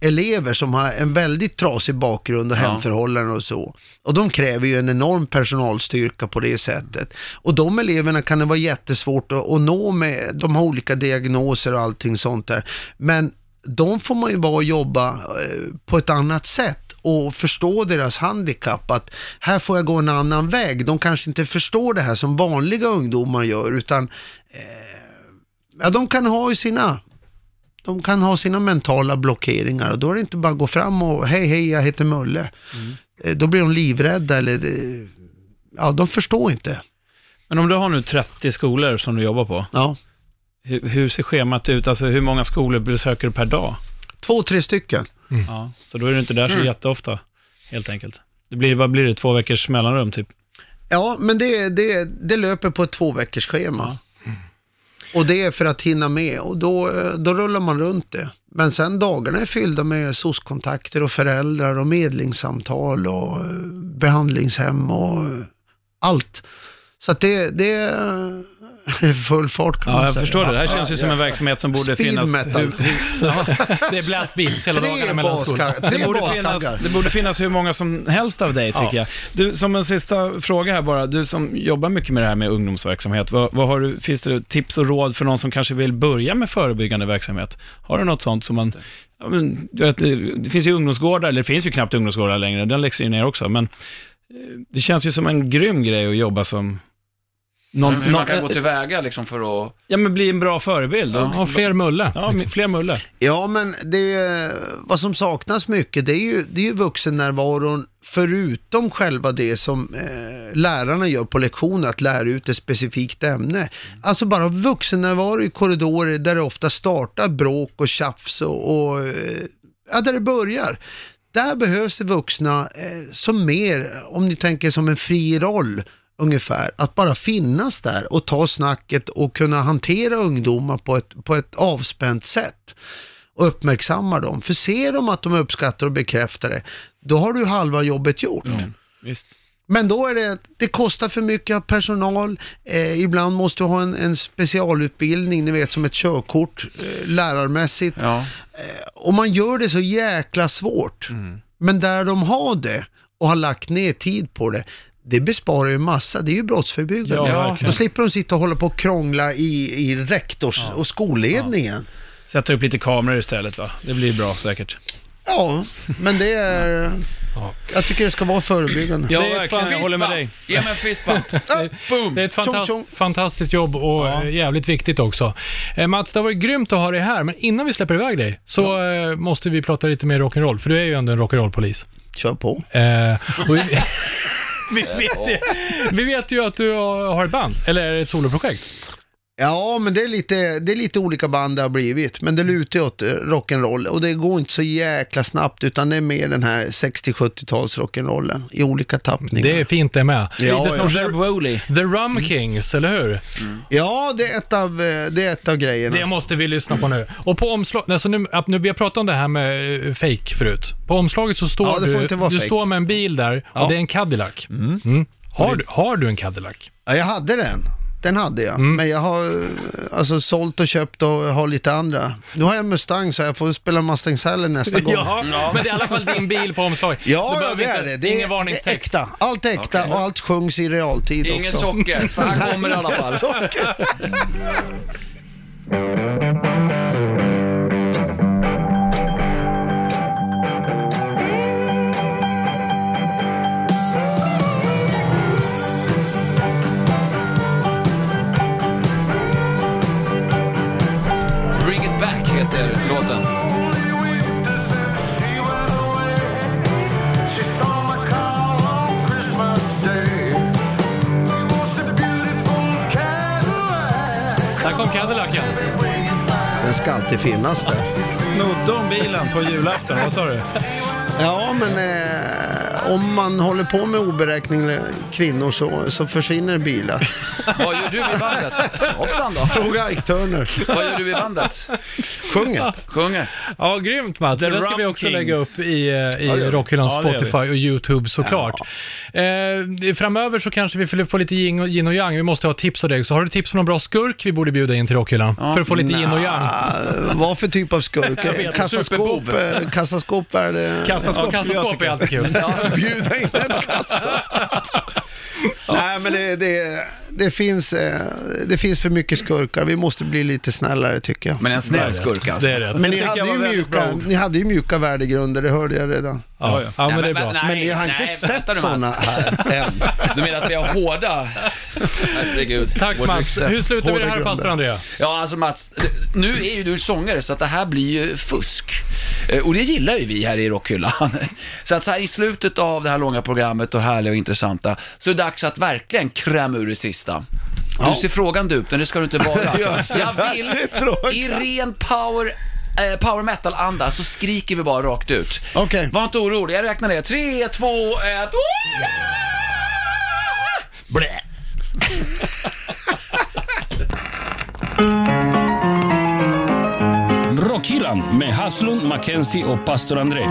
problemelever som har en väldigt trasig bakgrund och Ja. hemförhållanden och så. Och de kräver ju en enorm personalstyrka på det sättet. Och de eleverna kan det vara jättesvårt att, att nå med, de har olika diagnoser och allting sånt där. Men de får man ju bara jobba eh, på ett annat sätt och förstå deras handikapp, att här får jag gå en annan väg. De kanske inte förstår det här som vanliga ungdomar gör, utan eh, ja, de kan ha ju sina de kan ha sina mentala blockeringar och då är det inte bara att gå fram och hej hej jag heter Mulle. Eh, Då blir de livrädda eller ja de förstår inte. Men om du har nu 30 skolor som du jobbar på, Ja. hur, hur ser schemat ut? Alltså hur många skolor besöker du per dag? Två, tre stycken. Ja, så då är du inte där så Mm. jätteofta, helt enkelt. Det blir, vad blir det, två veckors mellanrum typ? Ja, men det, det, det löper på ett två veckors schema. Och det är för att hinna med och då, eh, då rullar man runt det. Men sen dagarna är fyllda med SOS-kontakter och föräldrar och medlingssamtal och eh, behandlingshem och eh, allt. Så att det, det är full fart kan Ja, man jag säga. förstår det. Det här känns ju som en verksamhet som borde Speed finnas... metal. Hur, Ja, det är blastbeats hela dagarna mellan skolorna. det, tre borde finnas, baskaggar. det borde finnas hur många som helst av dig, tycker Ja. jag. Du, som en sista fråga här bara, du som jobbar mycket med det här med ungdomsverksamhet, vad, vad har du, finns det tips och råd för någon som kanske vill börja med förebyggande verksamhet? Har du något sånt som man... Ja, men, du vet, det, det finns ju ungdomsgårdar, eller det finns ju knappt ungdomsgårdar längre, den läggs ju ner också, men eh, det känns ju som en grym grej att jobba som... Någon, hur man kan gå tillväga liksom för att... ja, men bli en bra förebild. Ja, Och, fler Mulle. ja, fler Mulle. Ja, men det, vad som saknas mycket, det är ju, det är ju vuxennärvaron förutom själva det som eh, lärarna gör på lektioner, att lära ut ett specifikt ämne. Alltså bara vuxennärvaro i korridorer där det ofta startar bråk och tjafs och, och eh, ja, där det börjar. Där behövs det vuxna eh, som mer, om ni tänker som en fri roll, ungefär, att bara finnas där och ta snacket och kunna hantera ungdomar på ett, på ett avspänt sätt och uppmärksamma dem. För ser de att de uppskattar och bekräftar det, då har du halva jobbet gjort. Visst. Men då är det, det kostar för mycket personal, eh, ibland måste du ha en, en specialutbildning, ni vet som ett körkort, eh, lärarmässigt. Ja. Och man gör det så jäkla svårt. Men där de har det och har lagt ner tid på det, det besparar ju massa. Det är ju brottsförebyggande. Ja, Då slipper de sitta och hålla på och krångla i, i rektors och skolledningen. Sätta upp lite kameror istället va? Det blir bra säkert. Ja, men det är... Jag tycker det ska vara förebyggande. Ja, Det är ett verkligen. fan- Jag håller med dig. Ge mig en fistbump. (laughs) Boom! Det är ett fantast, tjong. fantastiskt jobb och Ja. eh, jävligt viktigt också. Eh, Mats, det har varit grymt att ha dig här, men innan vi släpper iväg dig så eh, måste vi prata lite mer rock'n'roll, för du är ju ändå en rock'n'roll-polis. Kör på. Eh, och (laughs) vi, vet, ju- vi vet ju att du har har ett band, eller är det ett soloprojekt? Ja, men det är, lite, det är lite olika band det har blivit. Men det lutar ju åt rock'n'roll och det går inte så jäkla snabbt utan det är mer den här 60-70-tals rock'n'rollen i olika tappningar. Det är fint det med. Ja, Lite som ja. The Rum Kings, eller hur? ja, det är ett av, eh, det är ett av grejerna. Det måste vi lyssna på nu. Och på omslaget, alltså nu, att nu, vi har pratat om det här med eh, fake förut. På omslaget så står Ja, du, du fake. står med en bil där och Ja. det är en Cadillac. Mm. Har, du, har du en Cadillac? Ja, jag hade den. Den hade jag. Mm. Men jag har alltså sålt och köpt och har lite andra. Nu har jag Mustang så jag får spela Mustang Sally nästa (laughs) gång. Ja, men det är i alla fall din bil på omslaget. Ja, ja det inte- är det. det ingen är, det är varningstext. äkta. Allt är äkta Okej. och allt sjungs i realtid Ingen också. socker, för här kommer (laughs) i alla fall. (laughs) Cadillacen. Den ska alltid finnas där. Snodde hon bilen på julafton? Vad sa du? Ja, men eh, om man håller på med oberäkneliga kvinnor så, så försvinner bilar. (laughs) Vad gör du i bandet? Hoppsan då. Fråga Ike Turner. Vad gör du i bandet? Sjunger. Sjunger? Ja, grymt Mats. The Det ska vi också Kings. lägga upp i, eh, i Ja, det gör vi. Rockhyllans Ja, det gör vi. Spotify och YouTube såklart. Eh, framöver så kanske vi får få lite yin och, yin och yang. Vi måste ha tips av dig. Så har du tips på någon bra skurk vi borde bjuda in till Rockhyllan? för att få lite yin och yang. Vad för typ av skurk? (laughs) Kassaskåp, eh, kassaskåp är det... Kassaskåp, Ja, kassaskåp är alltid kul. Bjuda in ett kassaskåp. Nej, men det, det, det, finns, eh, det finns för mycket skurkar. Vi måste bli lite snällare tycker jag. Men en snäll skurk alltså. Det är rätt. Men ni hade, ju mjuka, ni hade ju mjuka värdegrunder, det hörde jag redan. Ja, ja. ja, men det är bra. nej, Men ni har inte nej, sett sådana här än. (laughs) Du menar att vi har hårda... Herregud. Tack Vårt Mats. Hur slutar vi det här grunder. pastor Andrea? Ja, alltså Mats, nu är ju du sångare så att det här blir ju fusk. Eh, Och det gillar ju vi här i Rockhyllan. (laughs) Så att så här i slutet av det här långa programmet och härliga och intressanta, så är det dags att verkligen kräma ur det sista. Hur ser frågan ut? Men det ska du inte vara. (laughs) Jag vill, i ren power, eh, power metal-anda, så skriker vi bara rakt ut. Okej. Var inte orolig, jag räknar ner. Tre, två, ett... Blä. Rockhyllan med Haslund, Mackenzie och pastor André.